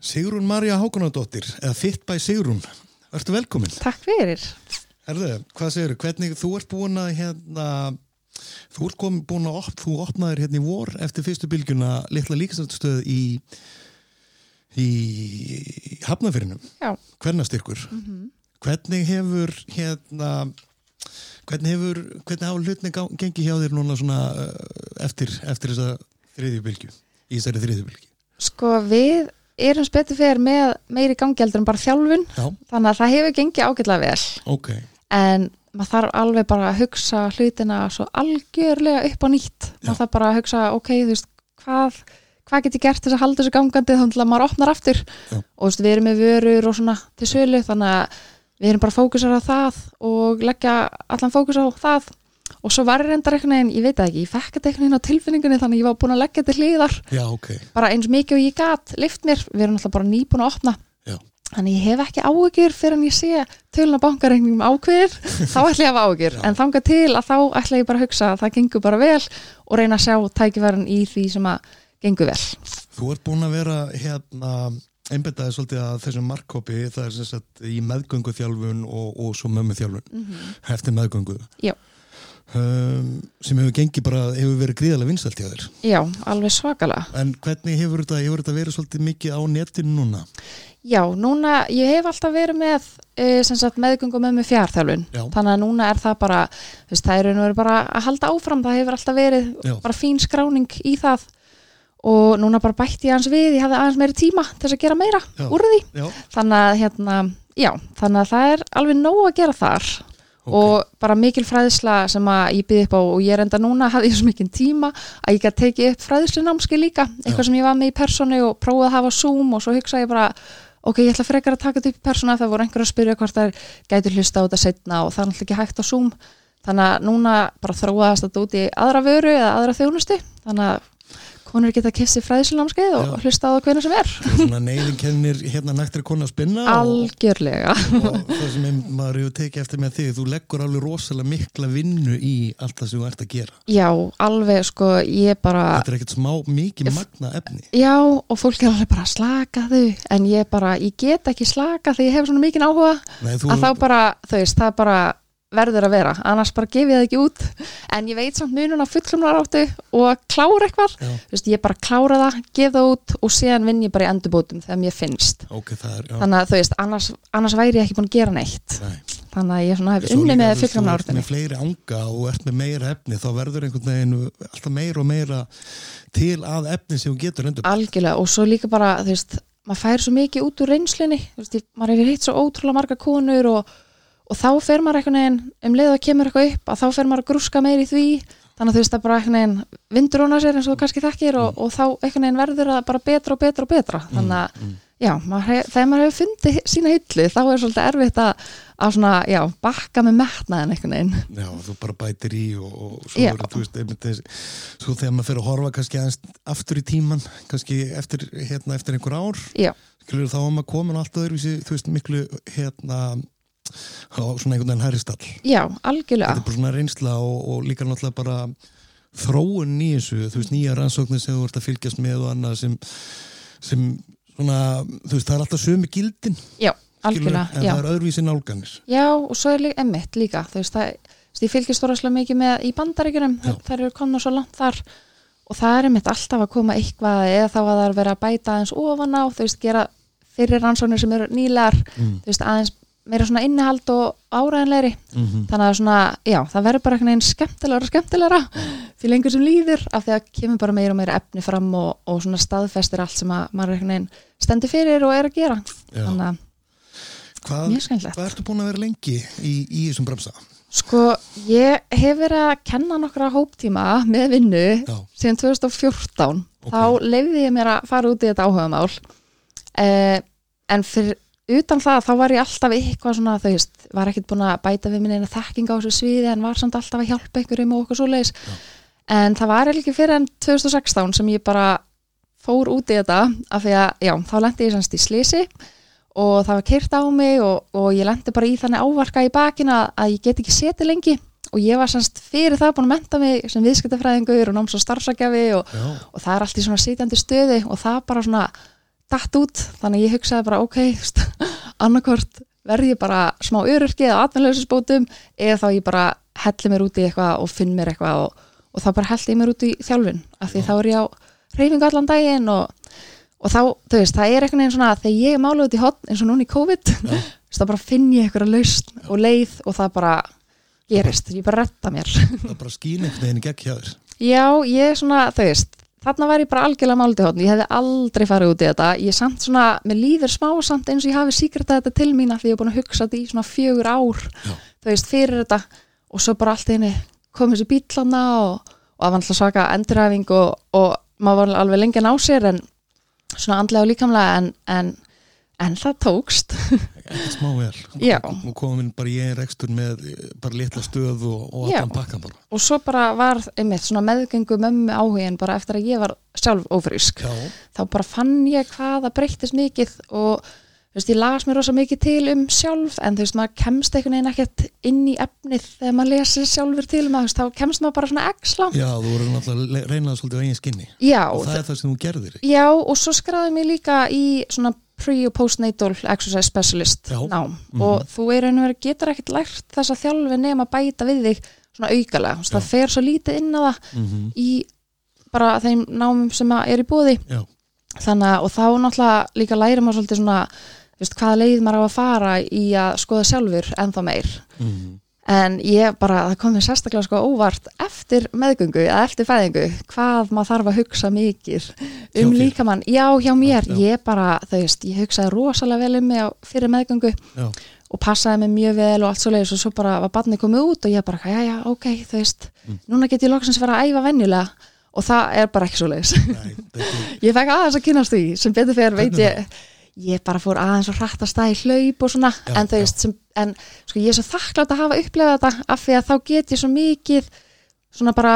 Sigrún Marja Hákonadóttir, eða Fit by Sigrún, ertu velkomin. Takk fyrir. Herðu, hvað segir þú, hvernig þú ert búin að hérna, þú ert komin búin að, op, þú opnaðir hérna í vor eftir fyrstu bylgjuna litla líkastöð í, í Hafnafyrinum, Já. hvernastyrkur. Mm -hmm. Hvernig hefur hérna, hvernig hefur, hvernig hafa hlutni gengið hjá þér núna svona uh, eftir, eftir þessa þriðju bylgju, í þessari þriðju bylgju? Sko við erum spetið fyrir með meiri gangjaldur en bara þjálfun Já, þannig að það hefur gengið ágætlega vel ok. en maður þarf alveg bara að hugsa hlutina svo algjörlega upp á nýtt Já. maður þarf bara að hugsa, ok, þú veist hvað, hvað get ég gert þess að halda þessu gangandi þannig að maður opnar aftur Já. og þú veist, við erum með vörur og svona til sölu þannig að við erum bara fókusar á það og leggja allan fókus á það og svo var reyndar einhvern veginn, ég veit ekki, ég fekk þetta einhvern veginn á tilfinningunni þannig að ég var búin að leggja til hliðar Já, ok. bara eins mikið og ég gat lift mér, við erum alltaf bara nýbúin að opna Já. þannig ég hef ekki áhugjur fyrir en ég sé töluna bankareikningum ákveðir þá ætla ég að hafa Já. en þanga til að þá ætla ég bara að hugsa að það gengur bara vel og reyna að sjá tækifærin í því sem að gengur vel Þú ert búin að vera hérna einbetaði svolítið að þessum markkópi það er sem sagt í meðgöngu þjálfun og, og svo mömmu þjálfun eftir meðgöngu Já. Um, sem hefur gengið bara hefur verið gríðarlega vinsalt hjá þér Já, alveg svakalega en hvernig hefur þetta, hefur þetta verið svolítið mikið á netinu núna? Já, núna, ég hef alltaf verið með sem sagt meðgöngum með mig fjárþjálfun Já. þannig að núna er það bara veist, það er veru bara að halda áfram það hefur alltaf verið Já. bara fín skráning í það og núna bara bætti ég aðeins við, ég hafði aðeins meiri tíma til þess að gera meira Já. úr því Já, þannig að hérna, já, þannig að það er alveg nóg að gera þar ok. og bara mikil fræðsla sem að ég byrði upp á og ég er enda núna hafði ég svo mikinn tíma að ég gæti tekið upp fræðslu námski líka eitthvað Já. sem ég var með í persónu og prófaði að hafa Zoom og svo hugsa ég bara ok, ég ætla frekar að taka þetta upp í persónu það voru einhver að spyrja hvort þær gætu hlusta á þetta setna og það er náttúrulega ekki hægt á Zoom þannig að núna bara þróaðast þetta út í aðra vöru eða aðra þjónustu þannig að konur geta kifst í fræðslu námskeið og hlusta á það hvernig sem er. Svona neyðin kennir hérna nættir konu að spinna og, algjörlega. og það sem ein- maður hefur tekið eftir með þig þú leggur alveg rosalega mikla vinnu í allt það sem þú ert að gera. Já, alveg sko, ég bara þetta er ekkert smá mikið magna efni. Já, og fólk er alveg bara slakaðu en ég bara, ég get ekki slaka þegar ég hef svona mikinn áhuga. Nei, þú, að þá bara, þú veist, það bara verður að vera, annars bara gef ég það ekki út. En ég veit samt munun á fullumlar áttu og klára eitthvað. Veist, ég bara klára það, gef það út og síðan vinn ég bara í endurbótum þegar mér finnst. Ok, það er, þannig að þú veist, annars, annars væri ég ekki búin að gera neitt. Nei. Þannig að ég hef unni með fullumlar Þú ert með fleiri anga og ert með meira efni þá verður einhvern veginn alltaf meira og meira til að efni sem þú getur endur algjörlega og svo líka bara þú veist, maður fær svo mikið út úr reynslunni. Veist, maður hefur hitt svo ótrúlega marga konur og, og þá fer maður einhvern veginn um leið að kemur eitthvað upp að þá fer maður að grúska meir í því. Þannig að þú veist að bara einhvern veginn vindur hún að sér eins og þú kannski þekkir og, og þá einhvern veginn verður það bara betra og betra og betra. Þannig að mm. já, maður þegar maður hefur fundið sína hillu þá er svolítið erfitt að, að svona, já, bakka með metnaðin einhvern veginn. Já, þú bara bætir í og, og svo, er, þú veist, einmitt, svo þegar maður fer að horfa kannski aftur í tíman kannski eftir, hérna, eftir þá að maður komin allt öðruvísi þú veist, miklu hérna á svona einhvern veginn hæristall já, þetta algjörlega er bara svona reynsla og, og líka náttúrulega bara þróun þessu, þú veist, nýja rannsóknir sem þú ert að fylgjast með og annað sem, sem svona, þú veist, það er alltaf sömu gildin, já, algjörlega, en já það er öðruvísi nálganir. Já, og svo er líka emmitt líka, þú veist, það, ég fylgist stóraðslega mikið með í bandaríkjunum, þær eru komna svo langt þar og það er emmitt alltaf að koma eitthvað eða þá að það er verið að bæta aðeins ofan á, þú veist, gera fyrir rannsóknir sem eru nýlegar, Mm. þú veist, aðeins meira svona innihald og áræðanlegri, Mm þannig að svona, já, það verður bara einhvern veginn skemmtilegra og skemmtilegra fyrir lengur sem líður af því að kemur bara meira og meira efni fram og, og svona staðfestir allt sem að maður einhvern veginn stendur fyrir og er að gera, Já. þannig að Hvað, hvað ertu búin að vera lengi í, í þessum bremsa? Sko, ég hef verið að kenna nokkra hóptíma með vinnu síðan 2014. Ok. Þá leiði ég mér að fara út í þetta áhugamál. Eh, en fyrir utan það, þá var ég alltaf eitthvað svona, þau veist, var ekkert búin að bæta við minni eina þekking á þessu sviði en var samt alltaf að hjálpa einhverjum og okkur svo leiðis. En það var ekki fyrir enn 2016 sem ég bara fór út í þetta af því að, já, þá lendi ég semst í slisi og það var kyrt á mig og, og ég lendi bara í þannig ávarka í bakina að ég get ekki setið lengi. Og ég var semst fyrir það búin að menta mig sem viðskiptafræðingur og náms og starfsakjafi og, og það er allt í svona sitjandi stöði og það bara svona datt út þannig að ég hugsaði bara ok, annarkvort verð ég bara smá öryrki eða atvinnlaususbótum eða þá ég bara helli mér út í eitthvað og finn mér eitthvað og, og þá bara helli ég mér út í þjálfun af því þá er ég á reyfingu allan daginn og, og þá, þú veist, það er einhvern veginn svona þegar ég er máluð út í hotn eins og núna í COVID þá bara finn ég eitthvað lausn og leið og það bara gerist, ég bara retta mér. Það bara einhvern veginn í gegn hjá þér. Já, ég er svona, þú veist þarna var ég bara algjörlega hóðn ég hefði aldrei farið út í þetta. Ég samt svona, mér líður smá samt eins og ég hafi síkrata þetta til mín af því ég er búin að hugsa þetta í svona fjögur ár Já. þú veist, fyrir þetta. Og svo bara allt henni kom þessi bílana og, og það var alltaf svaka enduræfing og, og maður var alveg lengi að ná sér en svona andlega og líkamlega en, en, en það tókst. Ekkert smá vel. Já. og komin bara ég er ekstur með eh, bara litla stöð og, og allan pakkan bara. Og svo bara var einmitt svona meðgengu mömmu áhugin bara eftir að ég var sjálf ófrísk. Já, þá bara fann ég hvað það breyttist mikið og þú veist, ég las mér rosa mikið til um sjálf en þú veist, maður kemst einhvern veginn ekkert inn í efnið þegar maður lesir sjálfur til maður, þá kemst maður bara svona x-la já, þú voru náttúrulega reynaði svolítið á eigin skinni. Já, og það er það sem þú gerðir já, og svo skráði mér líka í svona pre- og postnatal exercise specialist nám. Mhm. og þú er einhvern veginn getur ekkert lært þessa þjálfi nema að bæta við þig svona Já. það fer svo lítið inn á það mm -hmm. í bara þeim námum sem er í búði já, þannig að og þá náttúrulega líka læri maður svolítið svona veist, hvaða leið maður á að fara í að skoða sjálfur ennþá meir. Mm en ég bara, það kom mér sérstaklega sko óvart eftir meðgöngu eða eftir fæðingu hvað maður þarf að hugsa mikið um líkamann, já hjá mér. Já, já. ég bara, þú veist, ég hugsaði rosalega vel um mig fyrir meðgöngu já, og passaði mig mjög vel og allt svo leiðis og svo bara var barnið komið út og ég bara, já já, ok, þú veist Mm. núna get ég loksins vera að æfa venjulega. Og það er bara ekki svo leiðis Ég fekk aðeins að kynast því sem betur fyrir veit ég ég bara fór aðeins að rætta stað í hlaup og svona Já, en já. veist sem, en sko ég er svo þakklátt að hafa upplegað þetta af því að þá get ég svo mikið svona bara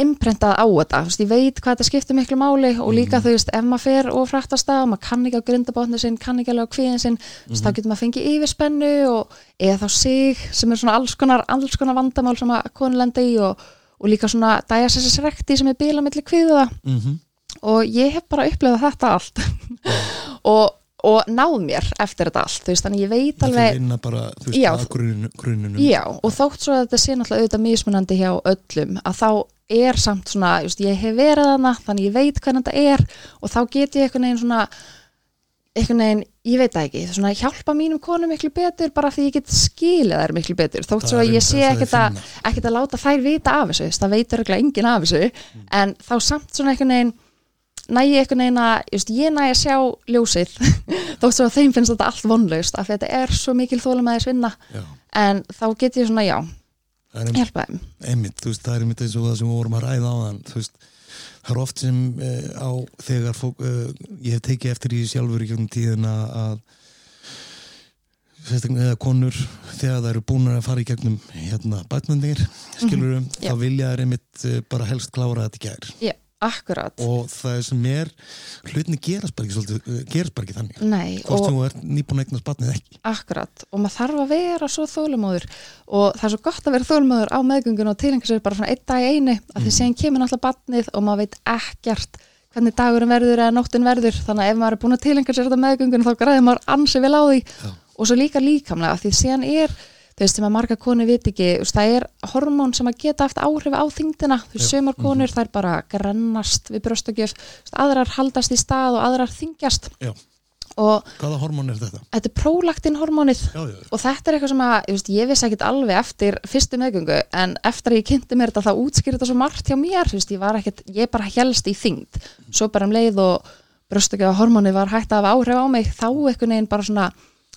imprentað á þetta, þú veist, ég veit hvað þetta skiptir miklu máli og líka Mhm. þú veist ef maður fer og frætt að stað, maður kann ekki á grindabotni sinn, kann ekki alveg á kvíðin sinn mm Mhm. þá getur maður fengið yfirspennu og eða þá sig sem er svona alls konar, alls konar vandamál sem að konu lenda í og, og líka svona diastasis sem er bíla milli kvíða mm og ég hef bara upplifað þetta allt og, og náð mér eftir þetta allt, þú veist, þannig ég veit alveg bara veist, Já. að gruninu. Já, og þótt svo að þetta sé náttúrulega auðvitað mismunandi hjá öllum, að þá er samt svona, just, ég hef verið þarna þannig ég veit hvernig þetta er og þá get ég einhvern veginn svona einhvern veginn, ég veit það ekki, svona hjálpa mínum konum miklu betur bara því ég get skilið þær miklu betur, þótt svo að ég sé ekkert að, ekkert að láta þær vita af þessu, það veitur ekki enginn af þessu, en þá samt svona einhvern veginn næ ég einhvern veginn að, just, ég næ að sjá ljósið, þótt svo að þeim finnst þetta allt vonlaust, af því að þetta er svo mikil þólum að þess vinna, Já, en þá get ég svona, já, það er einmitt, hjálpa þeim. einmitt, þú veist, það er einmitt eins og það sem við vorum að ræða á þann, þú veist, það er oft sem uh, á þegar fólk, uh, ég hef tekið eftir í sjálfur í gegnum tíðina að eða konur þegar það eru búin að fara í gegnum hérna bætmyndir, skilur um, já. þá vilja þær einmitt uh, bara helst klára þetta gær. Já, akkurat, og það sem er hlutinni gerast bara ekki svolítið, uh, gerast bara ekki þannig. Nei hvort sem þú ert nýbúin að eignast batnið ekki. Akkurat, og maður þarf að vera svo þólumóður og það er svo gott að vera þólumóður á meðgöngun og tilenga sér bara svona einn dag í einu að því séðan kemur náttúrulega batnið og maður veit ekkert hvernig dagurinn verður eða nóttin verður. Þannig að ef maður er búin að tilenga sér þetta meðgöngun þá græðir maður ansi vel á því. Já. og svo líka líkamlega af því séðan er þú veist sem að marga konur vit ekki veist, það er hormón sem að geta eftir áhrif á þingdina þú veist, sömur konur þær bara grennast við brjóstakjöf, þú veist, aðrar haldast í stað og aðrar þingjast Já. og hvaða hormón er þetta? þetta er prólaktin hormónið Já, já, og þetta er eitthvað sem að ég, veist, ég vissi ekkit alveg eftir fyrstu meðgöngu en eftir að ég kynnti mér þetta þá útskýrði þetta svo margt hjá mér. Þú veist, ég, var ekkit, ég bara helst í þyngd. Svo bara um leið og brjóstakjöfa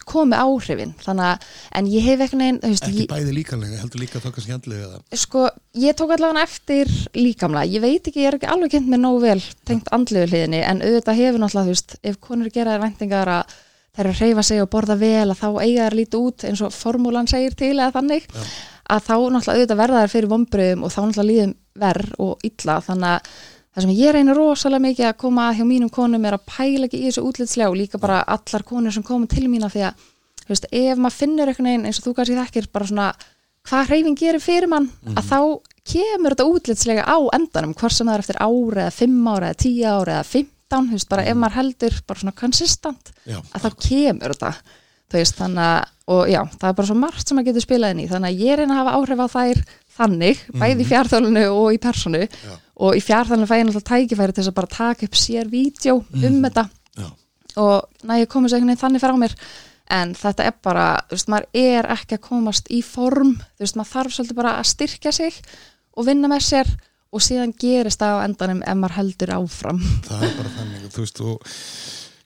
komi áhrifin. Þannig að, en ég hef þú veist, ekki bæði líkanlega, heldur líka þá kannski andlega eða? Sko, ég tók allavega eftir líkamlega, ég veit ekki, ég er ekki alveg kynnt með nóg vel tengt andlegu hliðinni en auðvitað hefur náttúrulega, þú veist, ef konur gera þær væntingar að þær eru að reyfa sig og borða vel að þá eiga þær lítið út eins og formúlan segir til eða þannig Já. að þá náttúrulega auðvitað verða þær fyrir vombriðum og þá náttúrulega líðum verð og illa. Þannig að það sem ég reynir rosalega mikið að koma að hjá mínum konum er að pæla ekki í þessu útlitslega og líka bara allar konur sem koma til mína því að þú veist, ef maður finnur einhvern veginn eins og þú kannski þekkir bara svona hvað hreyfing gerir fyrir mann að þá kemur þetta útlitslega á endanum hvort sem það er eftir ári eða fimm ári eða tíu ári eða 15 down, þú veist, bara ef maður heldur bara svona consistent, já, að þá kemur þetta, þú veist, þannig að og já, það er bara svo margt sem maður getur spilað inn í þannig að ég reyna að hafa áhrif á þær þannig, bæði í fjárþjálfunu og í personu Já. Og í fjárþjálfunu fæ ég náttúrulega tækifæri til þess að bara taka upp sér vídeo um þetta. Já, og næ ég komið svo einhvern veginn þannig frá mér. En þetta er bara, þú veist, maður er ekki að komast í form, þú veist, maður þarf svolítið bara að styrkja sig og vinna með sér og síðan gerist það á endanum ef maður heldur áfram. Það er bara þannig. Þú veist og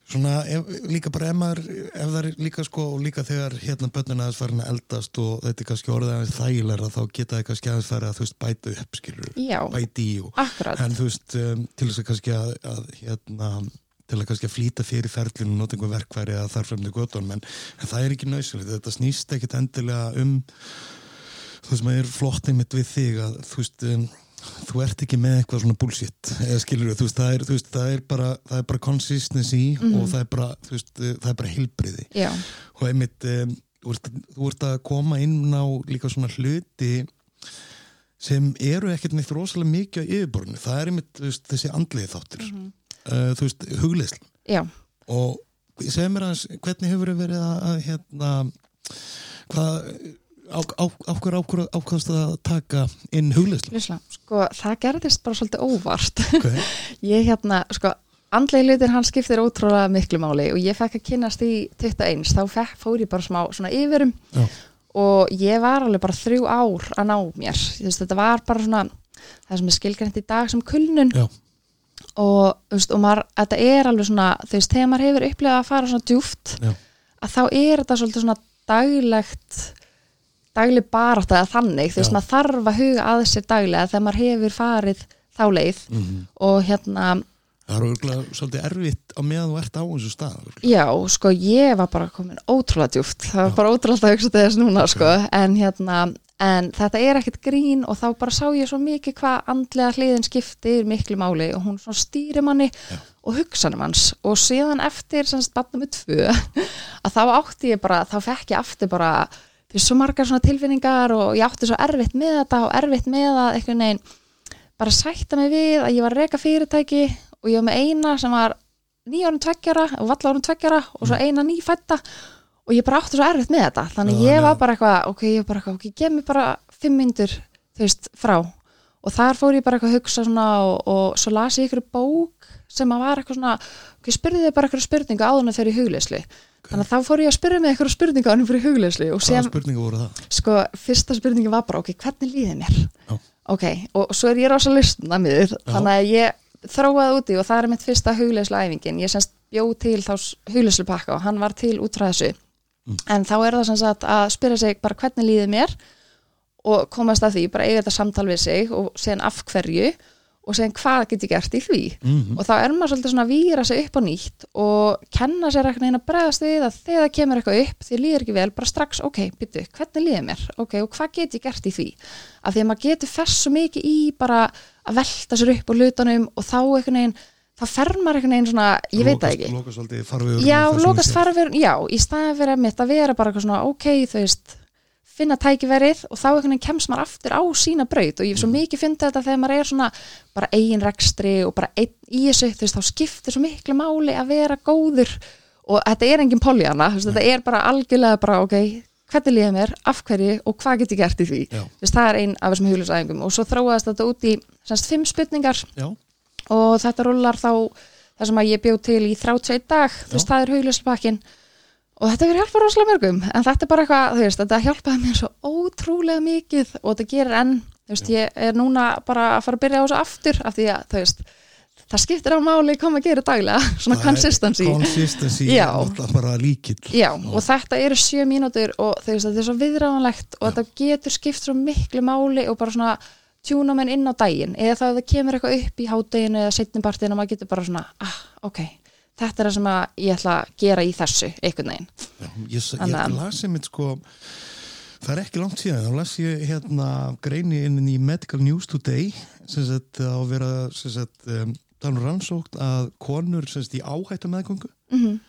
svona ef, líka bara ef maður ef það er líka sko og líka þegar hérna börnina aðeins farin að eldast og þetta er kannski orðið aðeins þægilega þá geta það kannski aðeins farið að þú veist bæta upp skilur Já, bæti í og akkurat. En þú veist um, til þess að kannski að, að hérna til að kannski að flýta fyrir ferlinu og nota einhver verkværi að þar fremdi göttunum en, en það er ekki nöðsynlegt, þetta snýst ekkit endilega um þú veist maður er flott einmitt við þig að þú veist um, þú ert ekki með eitthvað svona bullshit eða skilur þú veist það er, þú veist, það er bara það er bara consistency og það er bara veist það er bara heilbriði Já, og einmitt um, þú, ert, þú ert að koma inn á líka svona hluti sem eru ekkert neitt rosalega mikið á yfirborðinu, það er einmitt veist, þessi andliði þáttur. Uh, þú veist, hugleislan og segja mér aðeins, hvernig hefur þið verið að, að hérna hvað á, á, á hver ákvör ákvæmst að taka inn hugleislan Lýsla, sko, það gerðist bara svolítið óvart okay. ég hérna, sko, andlegi hlutin hann skiptir ótrúlega miklu máli og ég fekk að kynnast í 21, þá fekk, fór ég bara smá svona yfirum Já. og ég var alveg bara þrjú ár að ná mér, veist, þetta var bara svona það sem er skilgrænt í dag sem kulnun Já. og, veist, og maður, þetta er alveg svona, þú veist, þegar maður hefur upplegað að fara svona djúft Já. að þá er þetta svolítið svona daglegt dagleg barátt eða þannig, þú veist, Já. maður þarf að huga að sér daglega þegar maður hefur farið þá leið mm og hérna, það er örgulega svolítið erfitt á meðan þú ert á þessu stað örugglega. já, sko ég var bara komin ótrúlega djúft, það var bara ótrúlega að hugsa þess núna, sko, en hérna en þetta er ekkert grín og þá bara sá ég svo mikið hvað andlega hliðin skiptir miklu máli og hún svona stýri manni Já. og hugsanum hans og síðan eftir semst batna með tvö að þá átti ég bara, þá fekk ég aftur bara fyrir svo margar svona tilfinningar og ég átti svo erfitt með þetta og erfitt með að einhvern veginn bara sætta mig við að ég var að reka fyrirtæki og ég var með eina sem var nýjárum tveggjara og valla árum tveggjara og svo eina nýfætta og ég bara átti svo erfitt með þetta. Þannig Já, ég var já. bara eitthvað, ok, ég var bara eitthvað ok, gef mér bara fimm myndur, þú veist, frá. Og þar fór ég bara eitthvað að hugsa svona og, og svo las ég ykkur bók sem að var eitthvað svona, ok, spurði þið bara eitthvað spurningu áður en þegar í hugleyslu þannig að þá fór ég að spurði mig eitthvað spurningu áður en fyrir hugleyslu og hvaða síðan, spurningu voru það? sko, fyrsta spurningi var bara, ok, hvernig líði mér? Já. Ok, og svo er ég rosa lustna miður, þannig að ég þróaði úti og það er mitt fyrsta hugleyslu æfingin, ég semst bjó til þá hugleyslu pakka og hann var til út frá þessu Mm. en þá er það sem sagt að spyrja sig bara hvernig líði mér og komast að því, bara eiga þetta samtal við sig og segja af hverju og segja hvað get ég gert í því? Mm og þá er maður svolítið svona að víra sig upp á nýtt og kenna sér eitthvað einn að bregðast við að þegar það kemur eitthvað upp, því líður ekki vel bara strax, ok, byttu, hvernig líður mér? Ok, og hvað get ég gert í því? Af því að maður getur fest svo mikið í bara að velta sér upp á hlutunum og þá einhvern veginn, þá fer maður einhvern veginn svona, ég veit það ekki. Lókast farfiður já, lokast farfur, já, í staðin fyrir að mitt að vera bara eitthvað svona, ok, þú veist finna tækiverið og þá einhvern veginn kemst maður aftur á sína braut. Og ég hef svo mikið fyndið þetta þegar maður er svona bara eigin rekstri og bara einn í þessu, þú veist, þá skiptir svo miklu máli að vera góður. Og þetta er engin poljana, þetta er bara algjörlega bara, ok, hvernig líða mér, af hverju og hvað get ég gert í því, veist, það er ein af þessum huglisæðingum og svo þróaðist þetta út í semst fimm spurningar. Já, og þetta rullar þá það sem að ég bjóð til í 31 dag. Þú veist, það er huglæslupakkin og þetta verður hjálpa rosalega mörgum en þetta er bara eitthvað, þú veist, þetta hjálpaði mér svo ótrúlega mikið og þetta gerir enn þú veist, ég er núna bara að fara að byrja á þessu aftur af því að, þú veist það skiptir á máli hvað maður gerir daglega svona það consistency. Consistency Já. er náttúrulega bara líkill. Já, og þetta eru sjö mínútur og þú veist, þetta er svo viðráðanlegt og þetta getur skipt svo miklu máli og bara svona tjúna menn inn á daginn. Eða það kemur eitthvað upp í hádeginu eða setnumpartinu og maður getur bara svona, ah, ok þetta er það sem ég ætla að gera í þessu einhvern veginn. Já, ég, ég Þannig að- las einmitt sko það er ekki langt síðan, þá las ég hérna greini inn í Medical News Today sem sagt á að vera sem sagt um, um rannsókt að konur sem sagt í áhættu meðgöngu Mm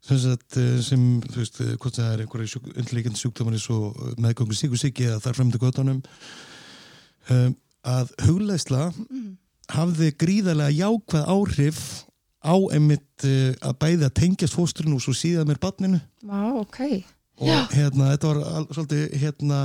sem sagt eh, sem, þú veist, eh, hvort það er einhverju sjúk, undirleikandi sjúkdómar eins og eh, meðgöngu síku síki eða þar fremdu göttunum um, að hugleisla Mhm. hafði gríðarlega jákvæð áhrif á einmitt uh, að bæði að tengjast fóstrinu og svo síðan mér barninu. Vá, ok. og hérna, þetta var al, svolítið hérna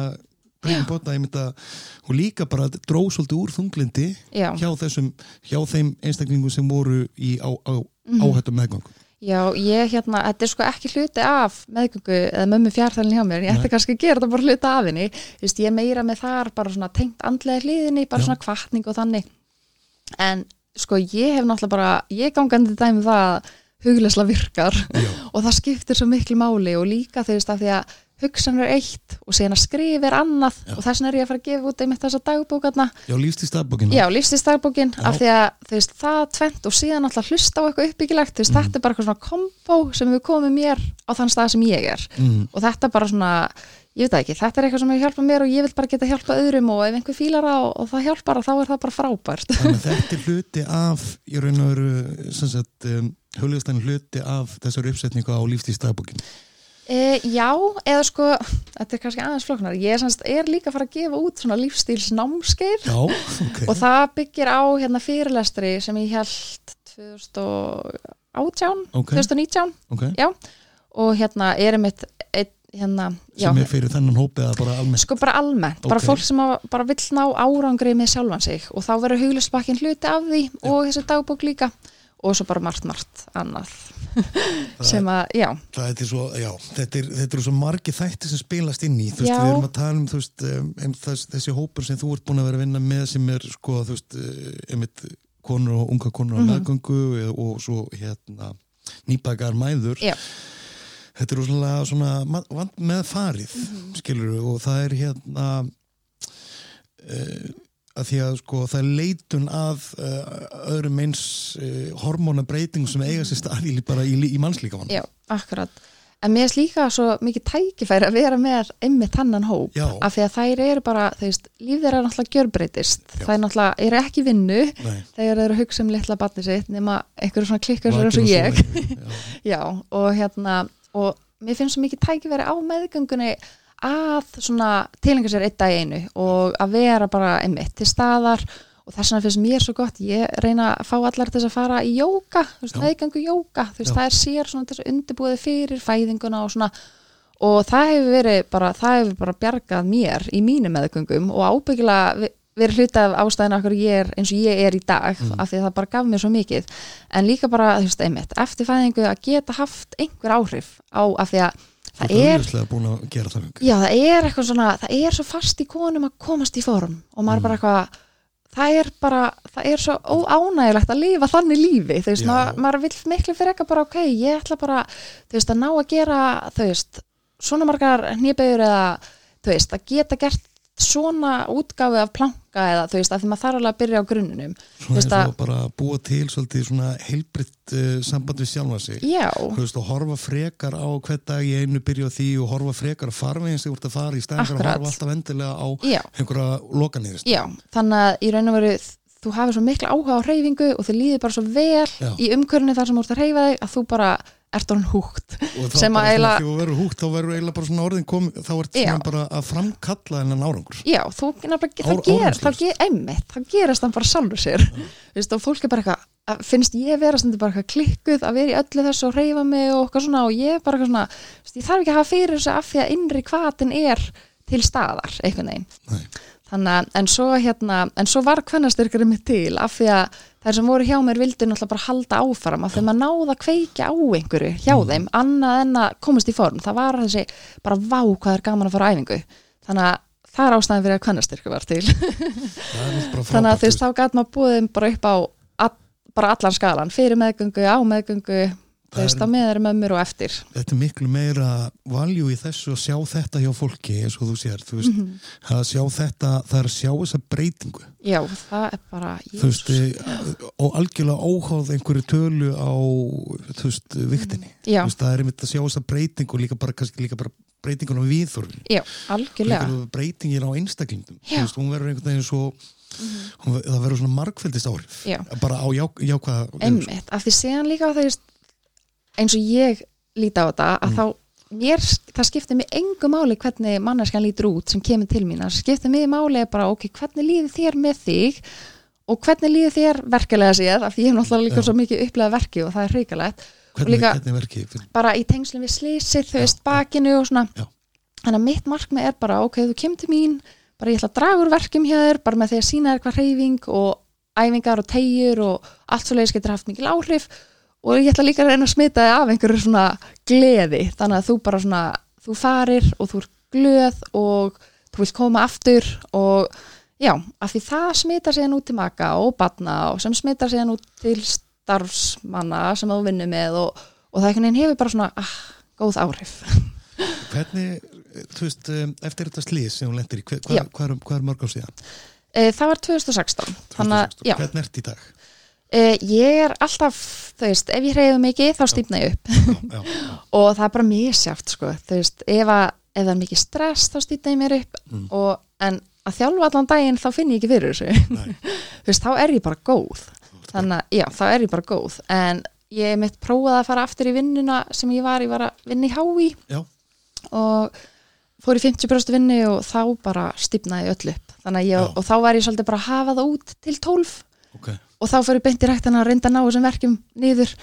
breyðin botna, ég myndi að hún líka bara dró svolítið úr þunglindi Já, hjá þessum, hjá þeim einstaklingum sem voru í á, á, Mhm. áhættum meðgang já, ég hérna, þetta er sko ekki hluti af meðgöngu eða mömmu fjárþælinn hjá mér, ég ætti kannski að gera þetta bara hluti af henni, þú veist, ég meira með þar bara svona tengt andlega hliðinni, bara Já. svona kvartning og þannig, en sko ég hef náttúrulega bara, ég gangandi dæmi það að hugleisla virkar Já, og það skiptir svo miklu máli og líka veist af því að hugsan er eitt og síðan að skrifa er annað Já. og þess vegna er ég að fara að gefa út einmitt þessa dagbókarna já lífst í staðbókinu Já, lífstíðsdagbókin, af því að veist, það tvent og síðan alltaf hlusta á eitthvað uppbyggilegt, veist, Mhm. þetta er bara eitthvað svona kombo sem við komum mér á þann stað sem ég er. Mm, og þetta bara svona, ég veit ekki, þetta er eitthvað sem hefur hjálpað mér og ég vil bara geta hjálpað öðrum og ef einhver fílar á og það hjálpar þá er það bara frábært. Þetta er hluti af í raun og veru sem sagt, um, huglegastæðin hluti af þessar uppsetningu á staðbókinu E, já, eða sko, þetta er kannski aðeins flokknar, ég semst, er líka að fara að gefa út svona lífstíls námskeið Já, ok. Og það byggir á hérna fyrirlestri sem ég held 2018, Ok. 2019 ok, og hérna er einmitt ein, hérna, já, sem er fyrir þennan hópið að bara almennt sko bara almennt, bara Ok. fólk sem að, bara vill ná árangri með sjálfan sig og þá verður huglisbakkin hluti af því og þessi dagbók líka og svo bara margt, margt annað sem að, já, Það er svo, já, þetta er, þetta er svo margi þætti sem spilast inn í, þú veist, Já. við erum að tala um, þú veist, um, þess, þessi hópur sem þú ert búin að vera að vinna með sem er, sko, þú veist, einmitt konur og unga konur á Mhm. meðgöngu og, og svo, hérna, nýbakar mæður. Já. Þetta er rosalega svona vand með farið, Mhm. skilur og það er hérna, uh, að því að sko það er leitun að uh, öðrum eins uh, hormónabreitingum sem eiga sér staði bara í, í mannslíkamann. já, akkurat en mér er líka svo mikið tækifæri að vera með einmitt hannan hóp Já. af því að þær eru bara, þú veist, líf þeirra er náttúrulega gjörbreytist, Já. þær náttúrulega eru ekki vinnu þegar þeir eru að hugsa um litla batni sitt nema einhverju svona klikkar sem eins Vakir og ég. Já, og hérna og mér finnst svo mikið tækifæri á meðgöngunni að svona tilenga sér eitt dag einu og að vera bara einmitt til staðar. Og þess vegna finnst mér svo gott, ég reyna að fá allar til þess að fara í jóka, þú veist, meðgöngu jóka, þú veist, Já. það er sér svona til þess að undirbúið fyrir fæðinguna og svona. Og það hefur verið bara, það hefur bara bjargað mér í mínum meðgöngum og ábyggilega verið hluti af ástæðina okkur ég er eins og ég er í dag Mm. af því að það bara gaf mér svo mikið en líka bara, þú veist, einmitt, eftir fæðingu að geta haft einhver áhrif á af því að það ert er það já, það er eitthvað svona, það er svo fast í konum að komast í form og maður Mm. bara eitthvað það er bara, það er svo óánægilegt að lifa þannig lífi, þú veist, Já. maður, vill miklu fyrir eitthvað bara, ok, ég ætla bara þú veist, að ná að gera, þú veist svona margar nýbegur eða þú veist, að geta gert svona útgáfi af planka eða þú veist, að því maður þarf alveg að byrja á grunnunum Svona eins og bara búa til svolítið svona heilbritt uh, samband við sjálfa sig já, Þú veist, og horfa frekar á hvern dag í einu byrja á því og horfa frekar farveginn sem þú ert að fara í stæðan Akkurat. horfa alltaf endilega á já einhverja lokanýðist Já, þannig að í raun og veru þú hafið svo mikla áhuga á reyfingu og þið líður bara svo vel Já. í umkörni þar sem þú ert að reyfa þig að þú bara ert orðin húgt. Þá Sem að svona þú húgt þá verður eiginlega bara svona orðin kom, þá ert svona bara að framkalla þennan árangur. Já, þú nefnilega, Ár- það ger, það ger, einmitt, það gerast hann bara sjálfur sér. Vist, og fólk er bara eitthvað, að- finnst ég vera stundu bara eitthvað klikkuð að vera í öllu þessu og reyfa mig og eitthvað svona og ég er bara eitthvað svona, ég þarf ekki að hafa fyrir þessu af því að innri hvatin er til staðar, einhvern veginn. Nei. Þannig að, en svo hérna en svo var kvennastyrkurinn mitt til af því að þær sem voru hjá mér vildi náttúrulega bara halda áfram af því að maður náða að kveikja á einhverju hjá Mm. þeim, annað en að komast í form. Það var þessi, bara vá hvað er gaman að fara á æfingu, þannig að það er ástæðan fyrir að kvennastyrkur var til. Þannig að þú veist, þá gæt maður búið bara upp á all, bara allan skalan, fyrir meðgöngu, á meðgöngu þú veist, er- á meðar mömmur og eftir. Þetta er miklu meira valjú í þessu að sjá þetta hjá fólki eins og þú sér, þú veist, Mhm. að sjá þetta það er að sjá þessa breytingu. Já, það er bara þú veist, og algjörlega óháð einhverju tölu á þú veist, viktinni já, þú veist, það er einmitt að sjá þessa breytingu líka bara, kannski líka bara breytingun á viðþorfin já, algjörlega. Líka breytingin á einstaklingum. Þú veist, hún verður einhvern veginn svo hún, ver- það verður svona margfældist áhrif bara á já, jákvæða einmitt, af því séðan líka veist, eins og ég líti á þetta að Mm. þá mér, það skiptir mig engu máli hvernig manneskan lítur út sem kemur til mín það skiptir mig máli bara ok, hvernig líður þér með þig og hvernig líður þér verkilega séð af því ég hef náttúrulega líka Já. svo mikið upplegað verki og það er fyrir, bara í tengslum við slísið, Já, veist, bakinu og svona Já. þannig að mitt markmið er bara, ok, þú kemur til mín bara ég ætla að draga úr verkjum hjá þér bara með því að sína þér hvað reyfing og æfingar og tegjur og allt svo leiðis getur haft mikil áhrif og ég ætla líka að reyna að smita þig af einhverju svona gleði, þannig að þú bara svona þú farir og þú er glöð og þú vilt koma aftur og já, af því það smitar síðan út til maka og batna og sem smitar síðan út til starfsmanna sem þú vinnur með og, og það einhvern veginn hefur bara svona ah, góð áhrif. hvernig þú veist, um, eftir þetta slís sem hún lendir í, hvað, hvað, er, hvað er mörg á síðan? E, það var 2016, þannig að 2016. já, hvernig ert í dag? E, ég er alltaf, þú veist, ef ég hreyðu mikið þá stýpna ég upp. Já, já, já. og það er bara misjáft, sko, þú veist, ef, að, ef það er mikið stress þá stýpna ég mér upp. Mm. og, en að þjálfa allan daginn þá finn ég ekki fyrir þessu, þú veist, þá er ég bara góð, þannig að, já, þá er ég bara góð, en ég mitt prófaði að fara aftur í vinnuna sem ég var, ég var að vinna í já, og fór í 50% vinnu og þá bara stýpnaði öll upp. Þannig að ég, og þá var ég svolítið bara að hafa það út til 12 ok og þá fyrir beint í ræktina að reynda að ná þessum verkjum niður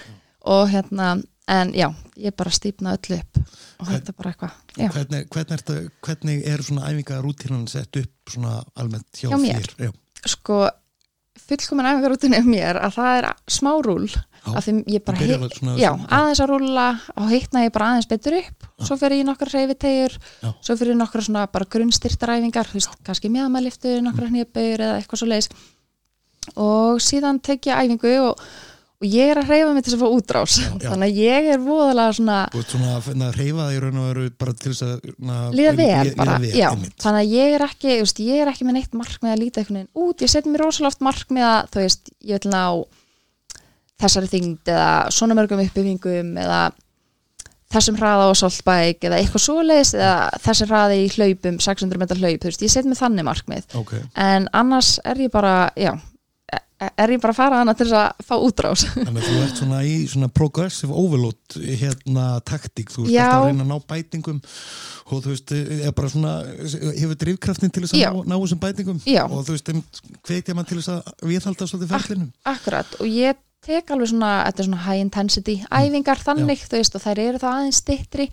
og hérna, en já, ég bara stýpna öll upp og Hvern- þetta er bara eitthvað, já, hvernig, hvernig, ertu, hvernig er svona æfingarútínan sett upp svona almennt hjá, Hjá þér? Já, sko fullkomin æfingarútinni um mér að það er smá rúl Já. að því ég bara Þú byrjar hei- alveg svona- já, svona- aðeins að rúlla og heitna ég bara aðeins betur upp svo fyrir ég hreyfitegjur Já. svo fyrir ég nokkra svona bara grunnstyrtaræfingar kannski mjöðmæliftur, nokkra Mm. hnjöpur eða eitthvað svo leiðis og síðan tek ég æfingu og, og ég er að hreyfa mig til að fá útrás. Já, já. þannig að ég er voðalega svona ert svona að finna að reyfa það í raun og veru bara til þess að líða vel bara, já, þannig að ég er ekki veist, ég er ekki með neitt markmið að líta einhvern veginn út, ég setjum mér rosalega oft markmið að þú veist, ég vil ná þessari þyngd eða svona mörgum uppbyggingum eða þessum hraða á soltbæk eða eitthvað svoleiðis eða þessi hraði í hlaupum 600 meter hlaup, þú veist, ég set mér þannig markmið. Ok, en annars er ég bara já, er ég bara að fara hana til þess að fá útrás? Þannig að þú ert svona í svona progressive overload hérna taktík, þú Já. alltaf að reyna að ná bætingum og þú veist, er bara svona hefur drifkraftin til þess að Já. ná, ná þessum bætingum? Já. og þú veist, hvetja mann til þess að viðhalda svolítið ferlinum? Akkurat, og ég tek alveg svona, þetta er svona high intensity æfingar þannig, þú veist, og þær eru þá aðeins stittri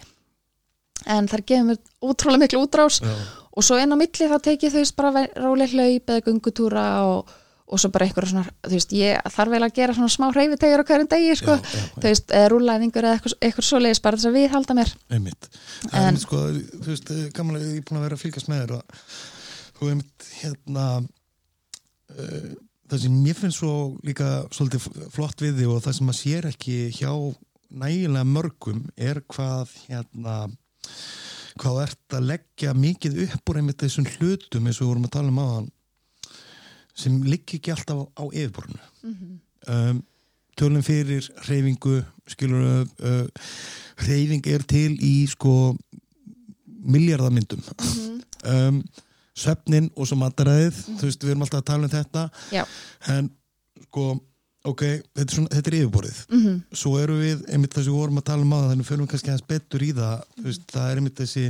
en þær gefur mér útrúlega miklu útrás. Já, og svo inn á milli þá tek ég, veist, bara róleg hlaup eða gungutúra og, og svo bara eitthvað svona, þú veist, ég þarf vel að gera svona smá hreyfitegur á hverjum degi, sko. Já, já, þú veist, eða rúlæðingur eða eitthvað, eitthvað svoleiðis bara þess að viðhalda mér. Einmitt. Það er En- einmitt sko, þú veist, gaman að ég er búin að vera að fylgjast með þér og þú einmitt hérna uh, það sem mér finnst svo líka svolítið flott við þig og það sem maður sér ekki hjá nægilega mörgum er hvað hérna hvað ert að leggja mikið upp úr einmitt þessum hlutum eins og við vorum að tala um aðan sem liggi ekki alltaf á yfirborðinu. Um, tölum fyrir reyfingu skilur uh, reyfing er til í sko miljardamyndum um, svefnin og svo mataræðið þú veist við erum alltaf að tala um þetta. Já, en sko ok, þetta er, svona, þetta er yfirborðið. Mm svo eru við, einmitt það sem við vorum að tala um á þannig fyrir við kannski aðeins betur í það veist, það er einmitt þessi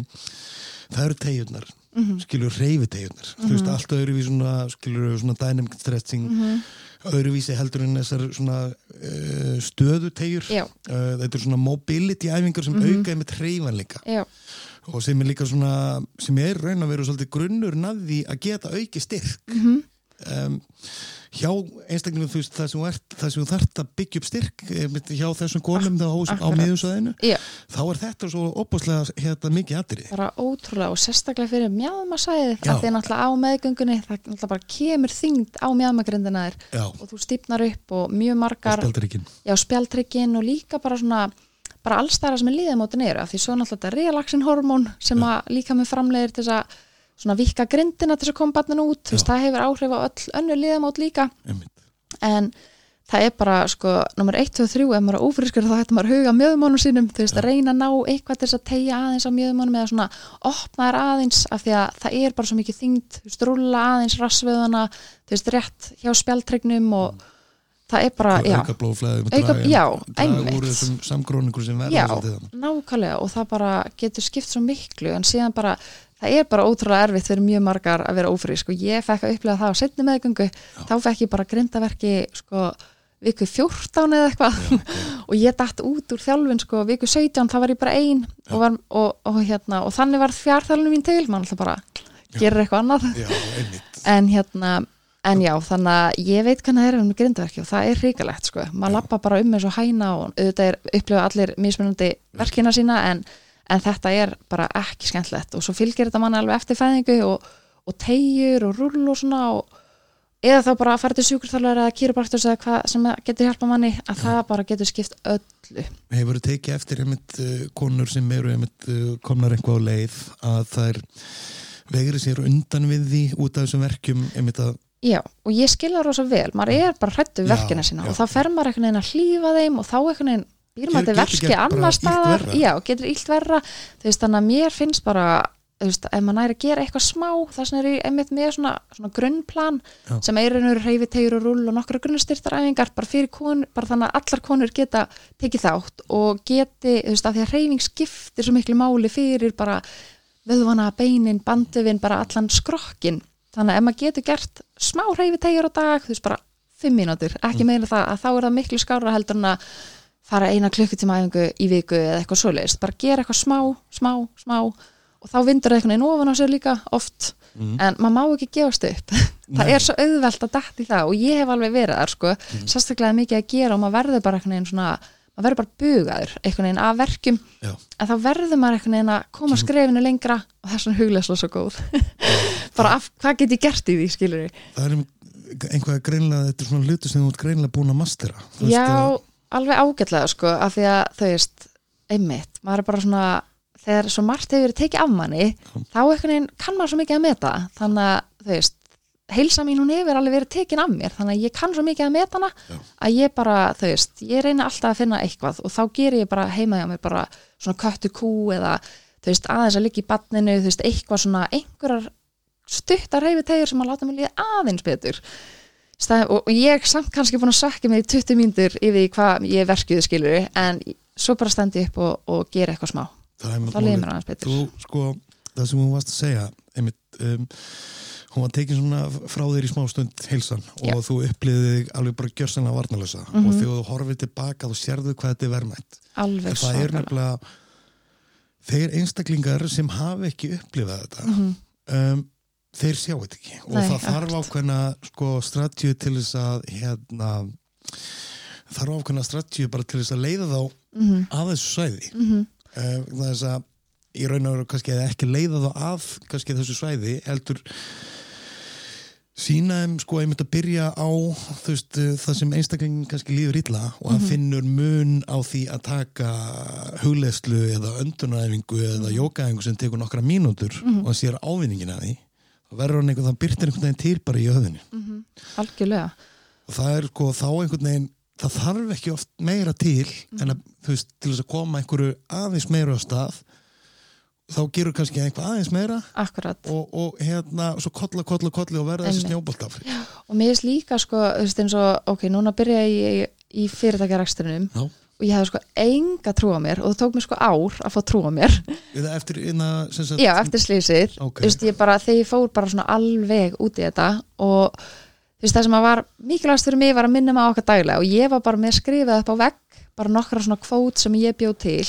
það eru tegjurnar, Mhm. skilur reyfitegjurnar, þú veist, allt öðruvísi svona, skilur svona dynamic stretching Mhm. öðruvísi heldur en þessar svona uh, stöðutegjur já, uh, þetta er svona mobility æfingar sem Mhm. auka einmitt hreyfanleika já, og sem er líka svona sem er raun að vera svolítið grunnur naði að geta auki styrk. Mm um, hjá einstaklingum þú veist það sem ert, það sem þú þarft að byggja upp styrk einmitt hjá þessum konum þá á, já. þá er þetta svo opaslega hérna, mikið atrið bara ótrúlega og sérstaklega fyrir mjadmasæðið Já. að því náttúrulega á meðgöngunni það náttúrulega bara kemur þyngd á mjadmagrindina þér og þú stýpnar upp og mjög og margar já, spjaldtryggin og líka bara svona bara allstæra sem er líðamótin eru af því svo er náttúrulega þetta relaxin hormón sem líka með framlegir til þess að svona vikka grindina til þess að koma barnin út þú veist, Já. það hefur áhrif á öll önnur líðamót líka einmitt. en það er bara sko, nummer 1, 2, 3 ef maður er ófriskur þá hættum maður að huga mjöðumónum sínum þú veist, að reyna að ná eitthvað til þess að tegja aðeins á mjöðumónum eða svona opna þær aðeins af því að það er bara svo mikið þyngd þú veist, rúlla aðeins rassvöðuna þú veist, rétt hjá spjaldtrygnum og það er bara, já, auka blóðflæði Auka- já, draga einmitt. úr þessum samgróningur sem verða Já. nákvæmlega og það bara getur skipt svo miklu en síðan bara það er bara ótrúlega erfitt fyrir mjög margar að vera ófrísk og ég fekk að upplega það á setni meðgöngu. Þá fekk ég bara grindaverki sko viku 14 eða eitthvað. Og ég dætt út úr þjálfin sko viku 17 þá var ég bara ein og, og, og, hérna, og þannig var fjárþjálfin mín til. Mann alltaf bara gerir eitthvað annað. Já, en hérna en já, þannig að ég veit hvernig það er um grindaverki og það er hrikalegt sko. Maður lappa bara um eins og hæna og auðvitað er upplifa allir mismunandi verkina sína en, en þetta er bara ekki skemmtlegt og svo fylgir þetta manni alveg eftir fæðingu og, og tegjur og rull og svona og eða þá bara að fara til sjúkurþálar eða kýrubaktus eða hvað sem getur hjálpa manni að það bara getur skipt öllu. Hefur þú tekið eftir einmitt uh, konur sem eru einmitt uh, komnar eitthvað á leið að þær vegri sér undan við því út af þessum verkjum einmitt að Já, og ég skilja rosa vel, maður er bara hrættu verkina sína já. og þá fer maður einhvern veginn að hlýfa þeim og þá einhvern veginn býr maður Getur- til getur verki gert bara annar staðar já, getur illt verra veist, þannig að mér finnst bara veist, ef maður næri að gera eitthvað smá það sem er einmitt með svona, svona grunnplan Já. sem einhverjur reyfi, tegur og rull og nokkra grunnstyrtaræfingar bara konur, bara þannig að allar konur geta tekið þátt og geti þú veist, af því að reyfing skiptir svo miklu máli fyrir bara vöðvana, beinin, bandöfin, bara allan skrokkin þannig að ef maður getur gert smá reyfi tegjur á dag, þú veist bara fimm mínútur, ekki Mm. meira það að þá er það miklu skára heldur en að fara eina klukkutíma æfingu í viku eða eitthvað svoleiðist, bara gera eitthvað smá, smá, smá og þá vindur það einhvern veginn ofan á sér líka oft. Mm. en maður má ekki gefast upp. Það er svo auðvelt að dætt í það og ég hef alveg verið þar sko, Mm. sérstaklega mikið að gera og maður verður bara einhvern veginn svona maður verður bara bugaður einhvern veginn af verkjum Já. en þá verður maður einhvern veginn að koma skrefinu lengra og þess vegna hugleysla svo góð. Bara af, hvað get ég gert í því skilur við það er einhvað greinlega, þetta er svona hlutu sem þú ert greinlega búin að mastera. Já, að- alveg ágætlega sko af því að þau veist, einmitt maður er bara svona, þegar svo margt hefur verið tekið af manni, þá einhvern veginn kann maður svo mikið að meta, þannig að þau veist, heilsa mín hún hefur alveg verið tekin af mér, þannig að ég kann svo mikið að meta hana Já. að ég bara, þau veist ég reyna alltaf að finna eitthvað og þá ger ég bara heima hjá mér bara svona köttu kú eða, þau veist, aðeins að liggja í batninu, þú veist, eitthvað svona einhverjar stuttar reyfitegjur sem að láta mig líða aðeins betur Stað, og, ég samt kannski búin að sökja mig í 20 mínútur yfir hvað ég er verkjuðu skilur en svo bara stendi upp og, og gera eitthvað smá þá liður mér aðeins betur þú sko, það sem hún varst að segja einmitt, um, hún var tekin svona frá þér í smástund heilsan og Já. þú upplýði þig alveg bara gjörsanlega varnalösa Mhm. og þegar þú horfið tilbaka þú sérðu hvað þetta er verðmætt alveg nefnilega þeir einstaklingar sem hafa ekki upplifað þetta Mhm. um, þeir sjá þetta ekki. Og Nei, það þarf ákveðna sko, stratju til þess að hérna, þarf ákveðna stratju bara til þess að leiða þá Mhm, að þessu svæði. Mhm, uh, þess að í raun og veru ekki leiða þá að kannski þessu svæði heldur sína þeim sko einmitt að byrja á veist, það sem einstaklingin kannski líður illa og hann finnur mun á því að taka hugleðslu eða öndunaræfingu eða jókaæfingu sem tekur nokkra mínútur og hann sér ávinningin að því þá verður hann einhvern, það byrtir einhvern veginn til bara í höfðinu mhm, algjörlega. Og það er sko þá einhvern veginn það þarf ekki oft meira til en að, þú veist, til þess að koma einhverju aðeins meira á stað. Þá gerur kannski eitthvað aðeins meira. Akkurat. Og, og hérna, svo kolla, kolla, kolli og verða þessi Einmitt. snjóboltafri og mér er líka sko, þú veist eins og ok, núna byrja ég í, í fyrirtækjaræksturinnum Já, og ég hefði sko enga trú á mér og það tók mér sko ár að fá trú á mér eða eftir inna, sagt, já, eftir slísið Ok. þú veist, ég bara, þegar ég fór bara svona alveg út í þetta og veist, það sem að var mikilvægast fyrir mig var að minna mig á okkar daglega og ég var bara með skrifað upp á vegg bara nokkra svona kvót sem ég bjóð til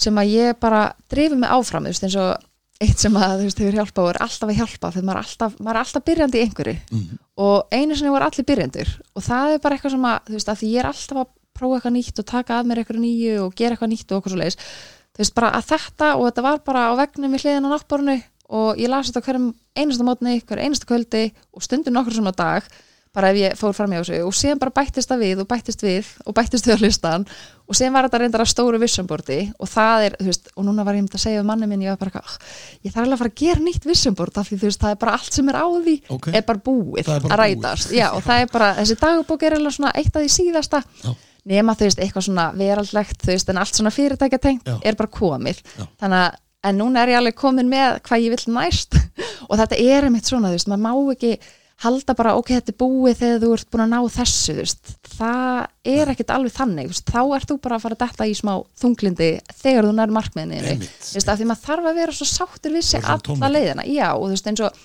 sem að ég bara drifi mig áfram, veist, eins og eitt sem að þú veist, hefur hjálpað og er alltaf að hjálpa þegar maður er alltaf, maður er alltaf byrjandi í einhverju Mhm. og einu sinni voru allir byrjandur og það er bara eitthvað sem að, þú veist, að því ég er alltaf að prófa eitthvað nýtt og taka að mér eitthvað nýju og gera eitthvað nýtt og okkur svo leiðis þú veist, bara að þetta og þetta var bara á vegnum við hliðin á náttborinu og ég las þetta hverjum einasta mótni, hver einasta kvöldi og stundum nokkur svona dag bara ef ég fór fram hjá þessu. Og síðan bara bættist það við og bættist við og bættist við á listan og síðan var þetta reyndar að stóru vissumbordi og það er, þú veist, og núna var ég um að segja við manni minn, ég var bara, "Ah, ég þarf alveg að fara að gera nýtt vissumbord af því þú veist, það er bara allt sem er á því Ok. er bara búið er bara að rætast. já, og það er bara, þessi dagbók er alveg svona eitt af því síðasta. Já. Nema þú veist, eitthvað svona veraldlegt þú veist, en allt svona fyrirtækjatengt er bara komið. Já. þannig að, en núna er ég alveg komin með hvað ég vill næst. Og þetta er einmitt svona, þú veist, maður má ekki halda bara, ok, þetta er búið þegar þú ert búin að ná þessu, þú veist, það er ekkit alveg þannig, þú veist, þá ert þú bara að fara að detta í smá þunglindi þegar þú nær markmiðinni, þú veist, af því maður þarf að vera svo sáttur við sig alla leiðina, já, og veist, eins og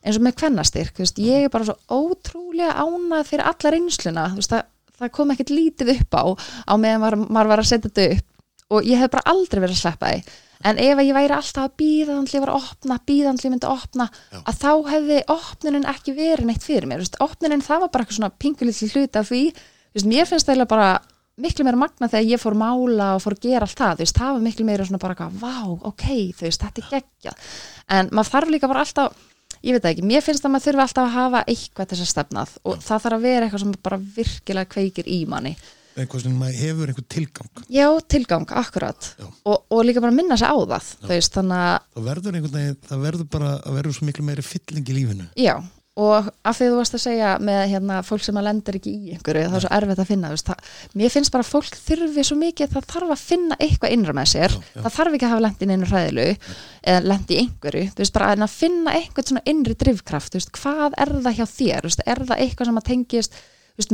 eins og með kvennastyrk, veist, ég er bara svo ótrúlega ánað fyrir alla reynsluna, þú veist, það, það kom ekkert lítið upp á á meðan maður, maður var að setja þetta upp. Og ég hef bara aldrei verið að sleppa því. En ef ég væri alltaf að býða að var að opna, býða þannig að myndi að opna Já. að þá hefði opnunin ekki verið neitt fyrir mér, þú veist, opnunin það var bara eitthvað svona pingulitli hluti af því. Þú veist, mér finnst það bara miklu meira magna þegar ég fór mála og fór að gera allt það, þú veist, það var miklu meira svona bara vá, ok, þetta er geggjað. En maður þarf líka bara alltaf ég veit ekki, mér finnst að maður þurfi alltaf að hafa eitthvað þess að stefnað og það þarf að vera eitthvað sem bara virkilega kveikir í manni. Eitthvað sem maður hefur einhver tilgang. Já, tilgang, akkurat. Já. og, og líka bara minna sig á það veist, þannig að, það verður einhvern veginn, það verður bara að verður svo miklu meiri fylling í lífinu. Já og af því þú varst að segja með hérna, fólk sem að lendir ekki í einhverju, það er svo erfitt að finna það, mér finnst bara að fólk þurfi svo mikið það þarf að finna eitthvað innra með sér. Já, já. það þarf ekki að hafa lent í einu hræðilu eða lent í einhverju, þú veist, bara að finna einhvern svona innri drifkraft, þú veist, hvað er það hjá þér, veist, er það eitthvað sem að tengist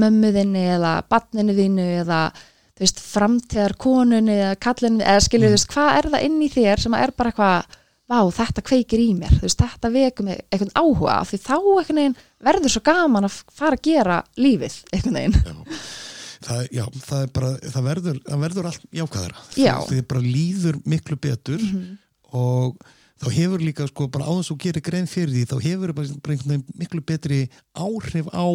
mömmuðinni eða badninu þínu eða veist, framtíðar konunni eða kallinu, eða þú veist, hvað er það inn í þér sem að er bara eitthvað vá, þetta kveikir í mér, veist, þetta vekum mig einhvern áhuga, því þá einhvern veginn verður svo gaman að fara að gera lífið, einhvern veginn. já. Það, já, það er bara, það verður, það verður allt jákvæðara Já. Því bara líður miklu betur og þá hefur líka sko bara á þess að gera grein fyrir því þá hefur bara, bara miklu betri áhrif á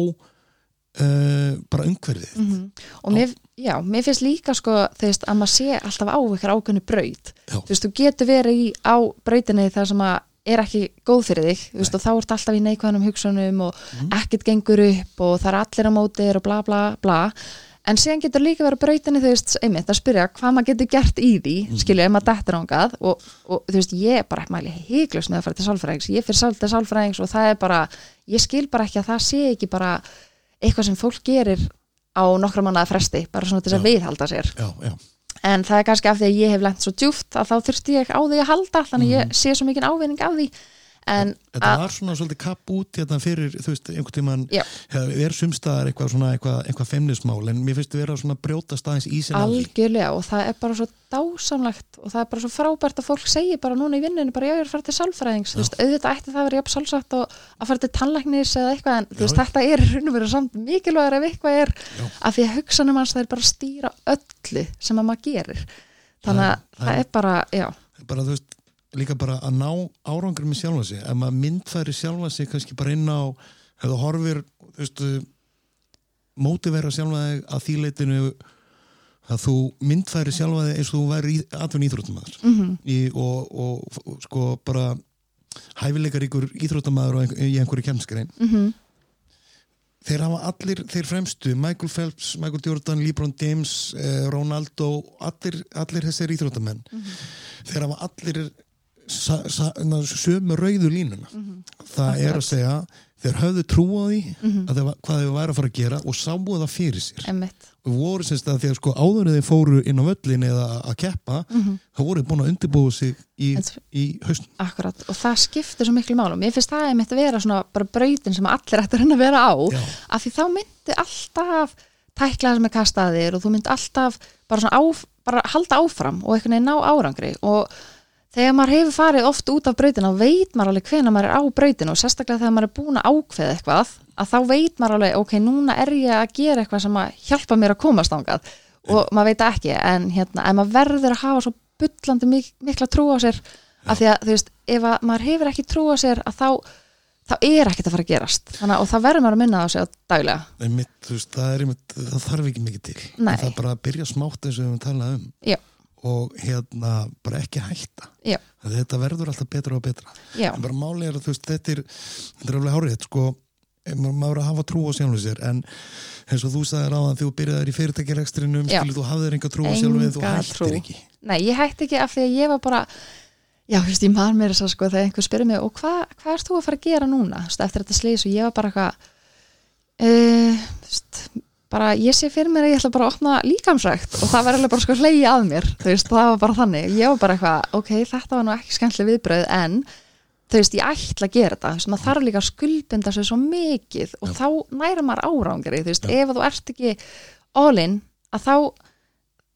uh, bara umhverfið Mhm. Og mér, já, mér finnst líka sko, veist, að maður sé alltaf á ykkur ákveðnu braut. Já. Þú veist, þú getur verið í, á brautinni þar sem að er ekki góð fyrir þig, veist, og þá ert alltaf í neikvæðanum hugsunum og ekkert gengur upp og það er allir á móti þér og bla bla bla. En síðan getur líka verið brautinni, þú veist, einmitt að spyrja hvað maður getur gert í því, mm. skilju, ef maður dettur ángað og, og þú veist, ég er bara mæli heiklust með að fara til sálfræðings, ég fyrir sálfræðings og það er bara, ég skil bara ekki að það sé ekki bara eitthvað sem fólk gerir á nokkra mannaða fresti, bara svona til þess að viðhalda sér. Já, já, en það er kannski af því að ég hef lent svo djúft að þá þurfti ég á því að halda þannig að ég sé svo mikið ávinning af því en Þetta að, var svona svolítið kapp út hérna fyrir, þú veist, einhvern tímann Já. hefur er sumstaðar eitthvað svona eitthvað, eitthvað feimnismál, en mér finnst að vera svona brjóta staðins í sinna algjörlega og það er bara svo dásamlegt og það er bara svo frábært að fólk segir bara núna í vinnunni bara já ég er að fara til sálfræðings þú veist, auðvitað ætti það að jafn sálsagt og að fara til tannlæknis eða eitthvað en þú veist, Já. þetta er og verið samt mikilvægur ef eitthvað er Já. af því að hugsanum hans bara að að að já, veist, líka bara að ná árangur með sjálfa sig, ef maður myndfæri sjálfa sig kannski bara inn á ef þú horfir, þú veist mótivera sjálfa þig að því leitinu að þú myndfæri sjálfa þig eins og þú væri atvinni íþróttumæður mm. -hmm. og, og, og sko bara hæfileikar ykkur íþróttamæður einhver, í einhverju kemskrein mhm. Þeir hafa allir, þeir fremstu Michael Phelps, Michael Jordan, LeBron James eh, Ronaldo, allir, allir þessir íþróttamenn. Þeir hafa allir sömu rauðu línuna. Það er að segja þeir höfðu trú á því að þeir, hvað þeir væri að fara að gera og sáu það fyrir sér. Og voru semst að þegar sko áður þeir fóru inn á völlin eða að keppa þá voru þeir búin að undirbúa sig í, í hausn akkurat. Og það skiptir svo miklu málum, ég finnst það að vera svona bara brautin sem allir ættir henni að vera á. Já. af því þá myndi alltaf tækla sem er kastaðir og þú myndi alltaf bara svona áf, bara halda áfram og einhvern veginn ná árangri. Og þegar maður hefur farið oft út af brautina þá veit maður alveg hvena maður er á brautinu og sérstaklega þegar maður er búin að ákveða eitthvað að þá veit maður alveg, ok, núna er ég að gera eitthvað sem að hjálpa mér að komast ángað og maður veit ekki en hérna, en maður verður að hafa svo bullandi mik mikla trú á sér af því að, þú veist, ef að maður hefur ekki trú á sér að þá, þá er ekkert að fara að gerast. Þannig, og það verður maður að minna á sig á daglega. En mitt, og hérna bara ekki hætta. Já, þetta verður alltaf betra og betra. Já, en bara máli er að þú veist, þetta er alveg hárið, sko. Eh, ma- maður að hafa trú á sjálfum sér en eins og þú sagðir á þann þegar þú byrjaðir í fyrirtækirekstrinum Já. skilur þú hafðir enga trú á sjálfum þér, þú hættir ekki. Nei, ég hætti ekki af því að ég var bara Já, þú veist, ég man mér þess að sko þegar einhver spyrir mig og hvað hva ert þú að fara að gera núna? Eftir þetta slís og ég var bara eitthvað veist, bara ég sé fyrir mér að ég ætla bara að opna líkamsrækt og það var alveg bara sko hlegi að mér þú veist, það var bara þannig ég var bara eitthvað, ok, þetta var nú ekki skemmtileg viðbröð en þú veist, ég ætla að gera þetta maður þarf líka að skuldbinda sig svo mikið og Já. þá næra maður árangri þú veist, ef þú ert ekki all in að þá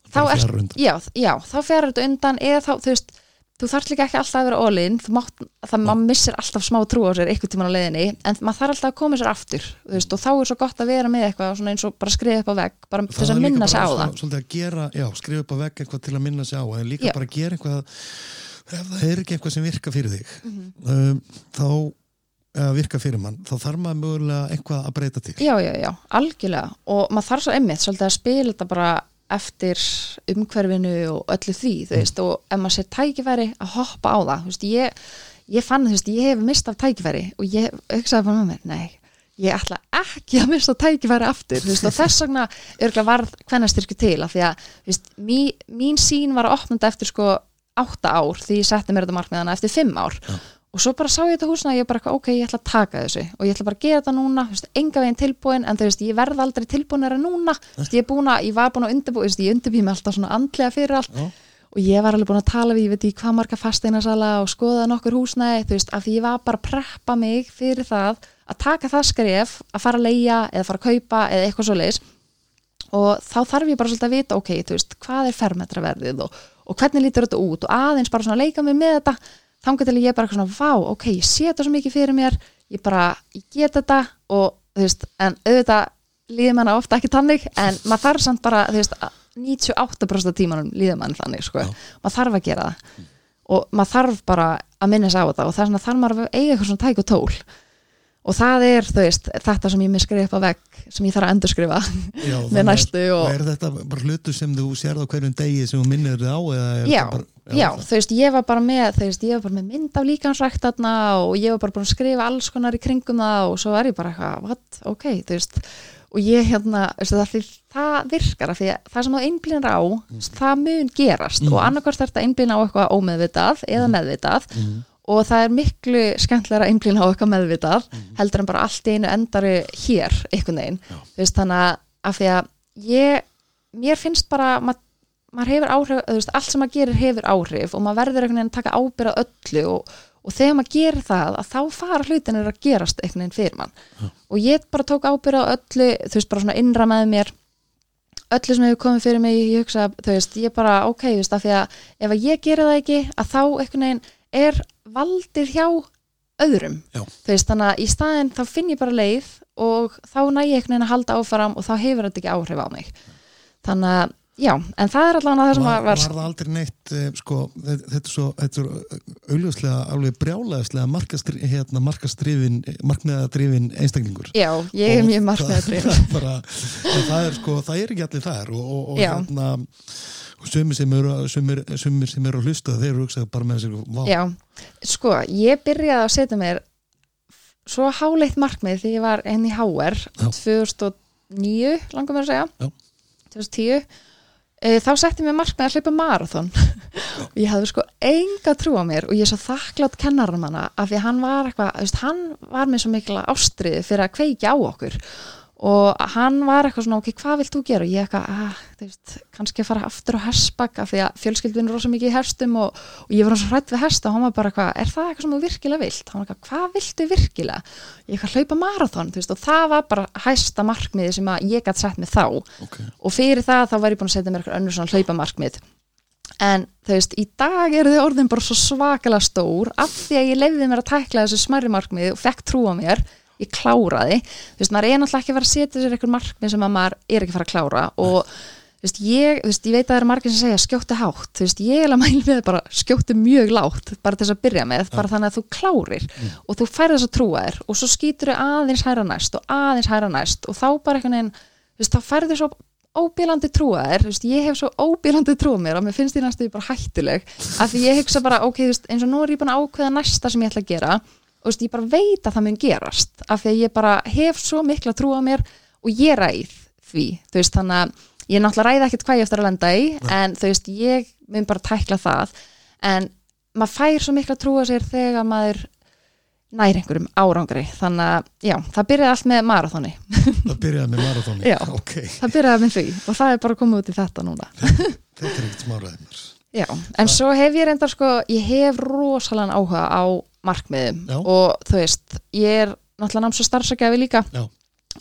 þá fjarr undan. já, já, þá fer þetta undan eða þá, þú veist, þú þarf líka ekki alltaf að vera all in, þú mátt, það maður missir alltaf smá trú á sér einhvern tímann á leiðinni en maður þarf alltaf að koma sér aftur veist, og þá er svo gott að vera með eitthvað eins og bara skrifa upp á vegg, bara til að minna sig á það að skrifa upp á vegg eitthvað til að minna sig á en líka Já. bara að gera eitthvað ef það er ekki eitthvað sem virka fyrir þig Mhm. um, þá virka fyrir mann, þá þarf maður mögulega eitthvað að breyta til Já, já, já, algjörlega og maður þarf svo emmitt svolítið að spila þetta bara eftir umhverfinu og öllu því, þú veist, og ef maður sér tækifæri að hoppa á það, þú veist, ég ég fann, þú veist, ég hef mist af tækifæri og ég hugsaði bara með mér, nei ég ætla ekki að mista tækifæri aftur, þú veist, og þess vegna örgulega varð hvenna styrku til, af því að þú veist, mín, mín sín var að opnanda eftir sko átta ár því ég setti mér þetta markmiðana eftir fimm ár og svo bara sá ég þetta húsna og ég bara, ok, ég ætla að taka þessu. Og ég ætla bara að gera þetta núna, veist, enga veginn tilbúin en þú veist, ég verð aldrei tilbúinara núna. Þú veist, ég, búin að, ég var búin að veist, ég undirbúi mig alltaf svona andlega fyrir allt. Já. og ég var alveg búin að tala við, ég veit ekki hvað marga fasteinasala og skoða nokkur húsnæði, þú veist, af því ég var bara að preppa mig fyrir það að taka það skref, að fara að leia eða fara að kaupa eða eitthvað svo og þá þarf ég bara svolítið að vita ok, þú veist, hvað er fermetraverðið og, og hvernig lítur þetta út? Og aðeins bara svona leika mig með þetta, til að ég bara svona, vá, ok, ég sé þetta svo mikið fyrir mér ég bara, ég get þetta og þú veist, en auðvitað líður manna ofta ekki tannig, en maður þarf samt bara, þú veist, 98% af tímanum líður mann þannig, sko. Maður þarf að gera það. Og maður þarf bara að minna sig á þetta og það er svona þarf maður að eiga eitthvað svona tæk og tól og það er, þú veist, þetta sem ég skrifa upp á vegg sem ég þarf að endurskrifa Já, með næstu og Er þetta bara hlutu sem þú sérð á hverjum degi sem þú minnir þig á? Já, bara, já, þú veist, ég var bara með þú veist, ég var bara með mynd af líkansrækt þarna og ég var bara búin að skrifa alls konar í kringum það og svo er ég bara eitthvað, what, ok, þú veist. Og ég hérna, veistu, það, því, það virkar af því að það sem þú einblýnir á það mun gerast og annarkvært þetta einblýna á eitthvað ómeðvitað eða meðvitað og það er miklu skemmtilega einblýna á eitthvað meðvitað heldur en bara allt einu endari hér einhvern veginn, þú veist, þannig að af því að ég, mér finnst bara ma maður hefur áhrif, veist, allt sem maður gerir hefur áhrif og maður verður einhvern veginn að taka ábyrða öllu og, og þegar maður gerir það að þá fara hlutinir að gerast einhvern veginn fyrir mann. Og ég bara tók ábyrða öllu, þú veist, bara svona innra með mér öllu sem hefur komið fyrir mig, ég hugsa, þú veist, ég bara ok, þú veist, af því að ef að ég gerir það ekki að þá einhvern veginn er valdið hjá öðrum Já. þú veist, þannig að í staðinn þá finn ég bara leið og þá næ ég einhvern veginn að halda áfram og þá hefur þetta ekki áhrif á mig þannig að, já, en það er allavega það sem var, var, það aldrei neitt eh, sko, þetta, er svo þetta er augljóslega alveg brjálæðislega markastri, hérna, markastrifin markmiðadrifin einstaklingur. Já, ég er mjög markmiðadrifin. það það er sko, það er ekki allir þar og, og, og hérna sumir sem eru sumir, sumir sem eru að hlusta þeir eru hugsaði bara með sér vá, já, sko, ég byrjaði að setja mér svo háleitt markmið því ég var henni Já. 2009, langum við að segja. Já. 2010 e, þá setti mér markmið að hlaupa marathon. Og ég hafði sko enga trú á mér og ég er svo þakklátt kennarum hana af því hann var eitthvað, hann var með svo mikla ástriði fyrir að kveikja á okkur og hann var eitthvað svona ok, hvað vilt þú gera? Og ég eitthvað, ah, þú veist, kannski að fara aftur á hestbakk af því að fjölskyldvinn er rosa mikið í hestum og, og ég var svo hrætt við hesta og hann var bara eitthvað, er það eitthvað sem þú virkilega vilt? Hann var eitthvað, hvað viltu virkilega? Ég eitthvað hlaupa marathon, þú veist, og það var bara hæsta markmiði sem að ég gætt sett mig þá ok, og fyrir það þá var ég búin að setja mér eitthvað önnur svona hlaupamarkmið en þú veist, í dag eru þau orðin bara svo svakalega stór af því að ég leiði mér að tækla þessu smærri markmið og fekk trú á mér, ég kláraði. Þú veist, maður er náttúrulega ekki að fara að setja sér eitthvað markmið sem að maður er ekki að fara að klára og þú veist, ég, þú veist, ég veit að það eru margir sem segja skjóttu hátt, þú veist, ég er að mæla með bara skjóttu mjög lágt, bara til þess að byrja með bara þannig að þú klárir og þú færð þess að trúa þér og svo skýtur þau aðeins hæra næst og aðeins hæra næst og þá bara einhvern veginn, þú veist, þá færðu svo óbílandi trúa þér, þú veist, ég hef svo óbílandi trúa mér að mér finnst því næstu bara hættuleg af því ég hugsa bara, ok, þú veist, eins og nú er ég búin að ákveða næsta sem ég ætla að gera og veist, ég bara veit að það mun gerast af því að ég bara hef svo mikla trúa mér og ég ræð því, þú veist, þannig að ég náttúrulega ræði ekkert hvað ég eftir að lenda í en þú veist, ég mun bara tækla það. En maður fær svo mikla trúa sér þegar maður nær einhverjum árangri. Þannig að, já, það byrjaði allt með marathoni. Það byrjaði með marathóni Já. ok, það byrjaði með því og það er bara komið út í þetta núna. Þetta er ekkert smáraðið mér. Já, en svo hef ég reyndar sko, ég hef rosalega áhuga á markmiðum Já. og þú veist, ég er náttúrulega náms og starfsakjafi líka Já.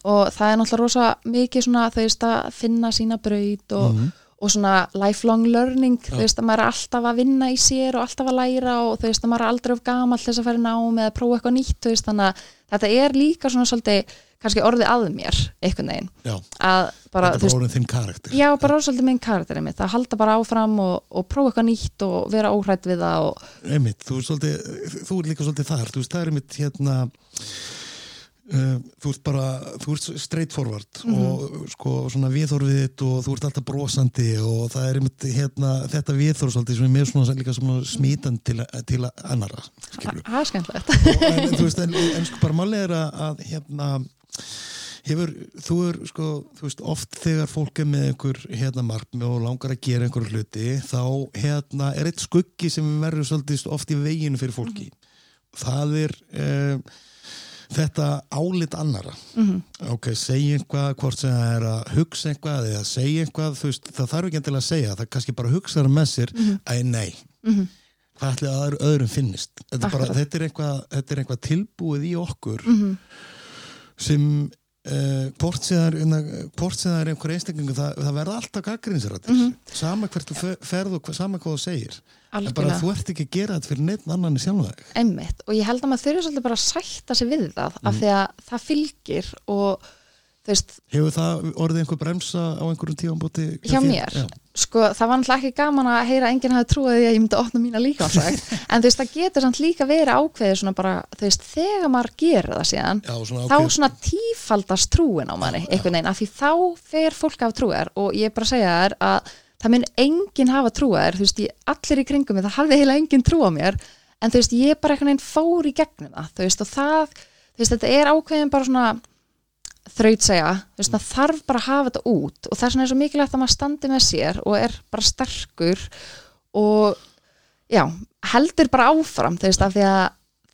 og það er náttúrulega rosa mikið svona þú veist að finna sína braut og, Mhm. Og svona lifelong learning Já. þú veist að maður er alltaf að vinna í sér og alltaf að læra og þú veist að maður er aldrei of til þess að fara í nám eða prófa eitthvað nýtt þú veist þannig að þetta er líka svona svolítið kannski orðið að mér einhvern veginn. Já, að bara, þetta er bara orðin þinn karakter. Já, bara svolítið minn karakterið mitt að halda bara áfram og, og prófa eitthvað nýtt og vera óhrætt við það og einmitt, þú er, svolítið, þú er líka svolítið þar þú veist, það er einmitt hérna þú ert bara þú ert straight forward Mhm. og sko svona viðhorfið þitt og þú ert alltaf brosandi og það er einmitt hérna þetta viðhorf svolítið sem er með svona líka svona smítan til, til annara það er skemmtilegt. En, þú veist, en, en sko bara máli er að, hérna hefur, þú er sko þú veist, oft þegar fólk er með einhver hérna markmi og langar að gera einhver hluti þá hérna er eitt skuggi sem verður svolítið oft í veginu fyrir fólki. Það er um, þetta álit annara Mhm. ok, segja eitthvað hvort sem það er að hugsa eitthvað eða segja eitthvað, þú veist, það þarf ekki endilega að segja það kannski bara hugsa það með sér Mhm. æ, nei, Mhm. hvað ætli að öðru, öðrum finnist þetta er, bara, þetta, er eitthvað, þetta er eitthvað tilbúið í okkur Mhm. sem uh, hvort er, hérna, hvort sem það er einhver einstaklingu, það, það verða alltaf gaggrinsarættir, Mhm. sama hvert þú fe- ferð og sama hvað þú segir en bara algjörlega. þú ert ekki að gera þetta fyrir neitt annan í sjálf þig Einmitt. og ég held að maður þurfi svolítið bara að sætta sig við það Mhm. af því að það fylgir og þú veist, hefur það orðið einhver bremsa á einhverjum tífambóti hjá mér? Sko, það var náttúrulega ekki gaman að heyra að enginn hafi trúið því að ég myndi opna mína líkansvægt en þú veist, það getur samt líka verið ákveðið svona bara, þú veist, þegar maður gerir það síðan Já, svona þá svona tífaldast trúin á manni einhvern veginn, af því þá fer fólk af trúar. Og ég bara að segja þér að það mun enginn hafa trúar þú veist, ég, allir í kringum mig, það hafði heila enginn trú á mér, en þú veist, ég bara einhvern veginn fór í gegnum það, þú veist, og það þú veist, þetta er ákveðin bara svona þraut segja, þú veist, það þarf bara að hafa þetta út og það er svona svo mikilvægt að maður standi með sér og er bara sterkur og já, heldur bara áfram, þú veist, af því að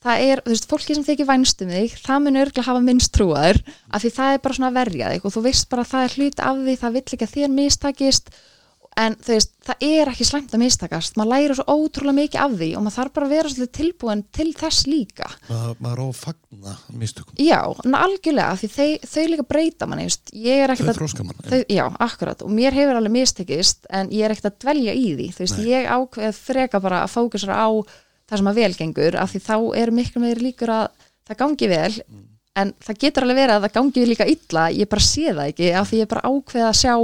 það er, þú veist, fólki sem þykir vænst um þig, það mun örgulega hafa minnst trúaður af því það er bara svona að verja þig og þú veist bara að það er hlut af því, það vill ekki að þér mistakist en þú veist, það er ekki slæmt að mistakast, maður læra svo ótrúlega mikið af því og maður þarf bara að vera svolítið tilbúin til þess líka. Maður, maður á að fagna mistökum. Já, algjörlega, því þau, þau líka breyta manni, er þau þróska mann þau, já, akkurat, og mér hefur alveg mistekist en ég er ekkert að dvelja í því. Þú veist, ég ákveð freka bara að fókusra á það sem að vel gengur af því þá er miklu meiri líkur að það gangi vel, en það getur alveg verið að það gangi líka illa, ég bara sé það ekki af því ég bara ákveð að sjá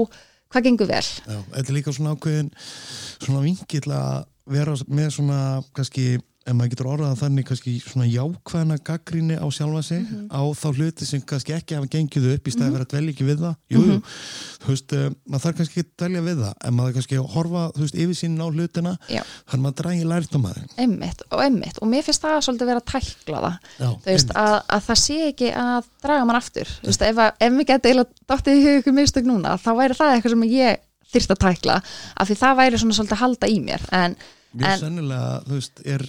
hvað gengur vel? Já, þetta er líka svona ákveðin svona vingill að vera með svona kannski, ef maður getur orðað þannig kannski svona jákvæðna gaggrinni á sjálfa sig Mhm. á þá hluti sem kannski ekki hafa gengið upp í stæði fyrir að dvelja ekki við það. Jú, jú, Mhm. þú veist, uh, maður þarf kannski ekki að dvelja við það en maður kannski að horfa, þú veist, yfir sín á hlutina. Þannig maður drægi lært um aðeins emmitt og emmitt og mér finnst það svolítið vera að tækla það. Já, veist, að, að það sé ekki að draga mann aftur, þú veist, ef, að- ef mér geti eiginlega dottið í hug ykkur mistök núna, þá væri það þyrst að tækla, af því það væri svona svolítið að halda í mér, en Mjög sennilega, þú veist, er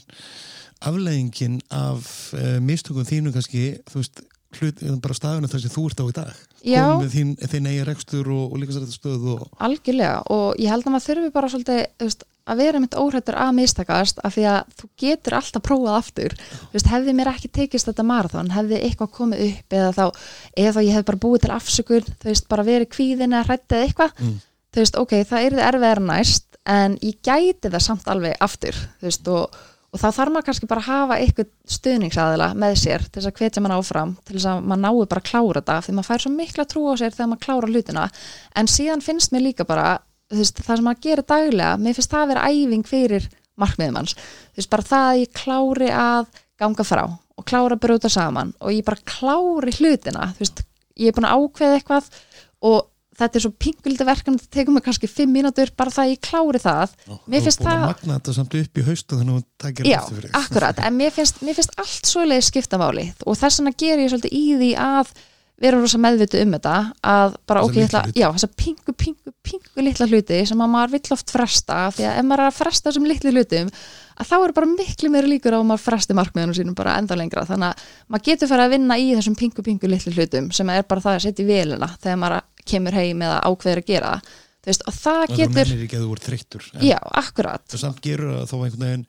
afleggingin af uh, mistökum þínu kannski, þú veist hlut, bara staðunum þar sem þú ert á í dag Já. komið með þín, þín eigi rekstur og, og líka sér þetta stöð og algjörlega, og ég held að maður þurfi bara svolítið, þú veist, að vera mitt óhrættur að mistakast, af því að þú getur alltaf prófað aftur, veist, hefði mér ekki tekist þetta marathon, hefði eitthvað komið upp eða þá, eða þá ég hef bara búið til afsökun, þú veist, bara verið kvíðin eða hrættið eitthvað, Mm. þú veist, ok, það er þið erfiðar næst, en ég gæti það samt alveg aftur, veist, og, og þá þarf maður kannski bara að hafa eitthvað stuðningsaðila með sér til þess að hvetja mann áfram, til þess að maður náu bara að klára þetta, því maður fær svo mikla trú á sér þegar maður klára hlutina, en síðan finnst mér líka bara, veist, það sem maður gerir daglega, mér finnst það að vera æfing fyrir markmiðum hans, þú veist, bara það að ég klári að ganga frá og klára að brjóta saman og ég bara klári hlutina, þú veist, ég er búin að ákveða eitthvað og þetta er svo pinguldi verkefni, þetta tekur mig kannski fimm mínútur bara það að ég klári það. Mér finnst að það- magna þetta samt upp í haustu þannig að takir Já, eftir fyrir. akkurat, en mér finnst, mér finnst allt svoleiði skipta máli og þess vegna ger ég svolítið í því að vera rosa meðvitu um þetta að bara Þessa ok, ég litlu ætla, hluti. já, þessa pingu, pingu, pingu litla hluti sem að maður vill oft fresta því að ef maður er að fresta þessum litlu hlutum að þá er bara miklu meiri líkur á að maður fresti markmiðunum sínum bara enda lengra. Þannig að maður getur fyrir að vinna í þessum pingu, pingu litlu hlutum sem er bara það að setja í vélina þegar maður kemur heim eða ákveður að gera. Þú veist, og það þú getur, nennir ekki að þú voru þreyttur já, akkurat. Þú samt gerur það þó einhvern veginn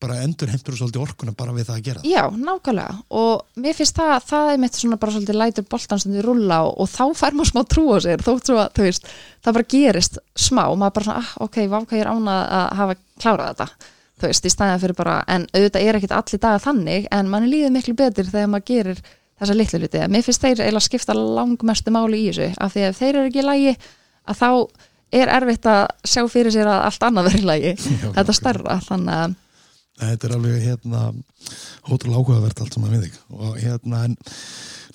bara endur heimtur svolítið orkuna bara við það að gera. Já, nákvæmlega. Og mér finnst það, það er mitt svona bara svolítið lætur boltanstundi rúlla og, og þá fær maður smá trú á sér, þótt svo að þú veist, það bara gerist smá og maður bara svona, ah, ok, váka ég er ánað að hafa klárað þetta, þú veist, í stæðan fyrir bara, en auðvitað er ekkit allir dagar þannig, en mann er líðið miklu betur þegar maður gerir þessa litlu hluti, mér finnst þeir eiginlega skipta langmestu máli í þessu, af því að þeir eru ekki í lægi, að þá er erfitt að sjá fyrir sér að allt annað verður í lægi, Já, þetta stærra, þannig að Þetta er alveg hérna ótrúlega áhugavert allt saman við þig. Og hérna en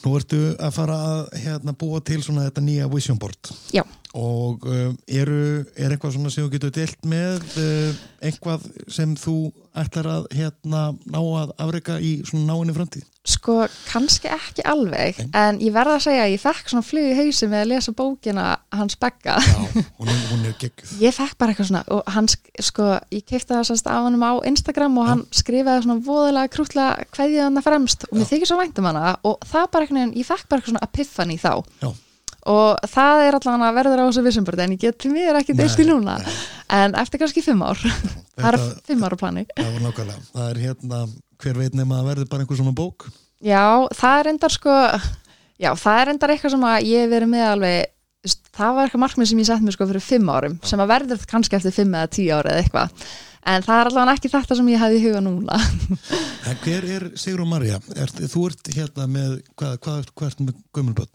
nú ertu að fara að hérna búa til svona þetta nýja vision board. Já. Og um, eru, er eitthvað svona sem þú getur deilt með um, eitthvað sem þú ætlar að hérna ná að afreika í svona náinni framtíð? Sko, kannski ekki alveg, en ég verða að segja að ég fekk svona flug í hausi með að lesa bókina hans Begga. Já, hún er, hún er geggjuð. Ég fekk bara eitthvað svona, og hann, sk- sko, ég keipti það sannst af hann á Instagram og hann skrifaði svona voðalega krútlega kveðið hana fremst og mér þykir svo vænt um hana og það bara veginn, ég fekk bara eitthvað svona. Já, Og það er allavega að verður á þessu vissumburði en ég get til mér ekki deilt í núna. nei. En eftir kannski fimm ár, það er þetta, fimm ára plani. það nákvæmlega það er hérna, hver veit nema að verði bara einhver svona bók Já, það er endar sko já, það er endar eitthvað sem að ég hef verið með alveg, það var eitthvað markmið sem ég sett mér sko fyrir fimm árum, sem að verður kannski eftir fimm eða tíu ári eða eitthvað en það er allavega ekki þetta sem ég hefði í huga núna En hver er Sigrún Marja? Er, þú ert hérna með, hvað, hvað, hvað?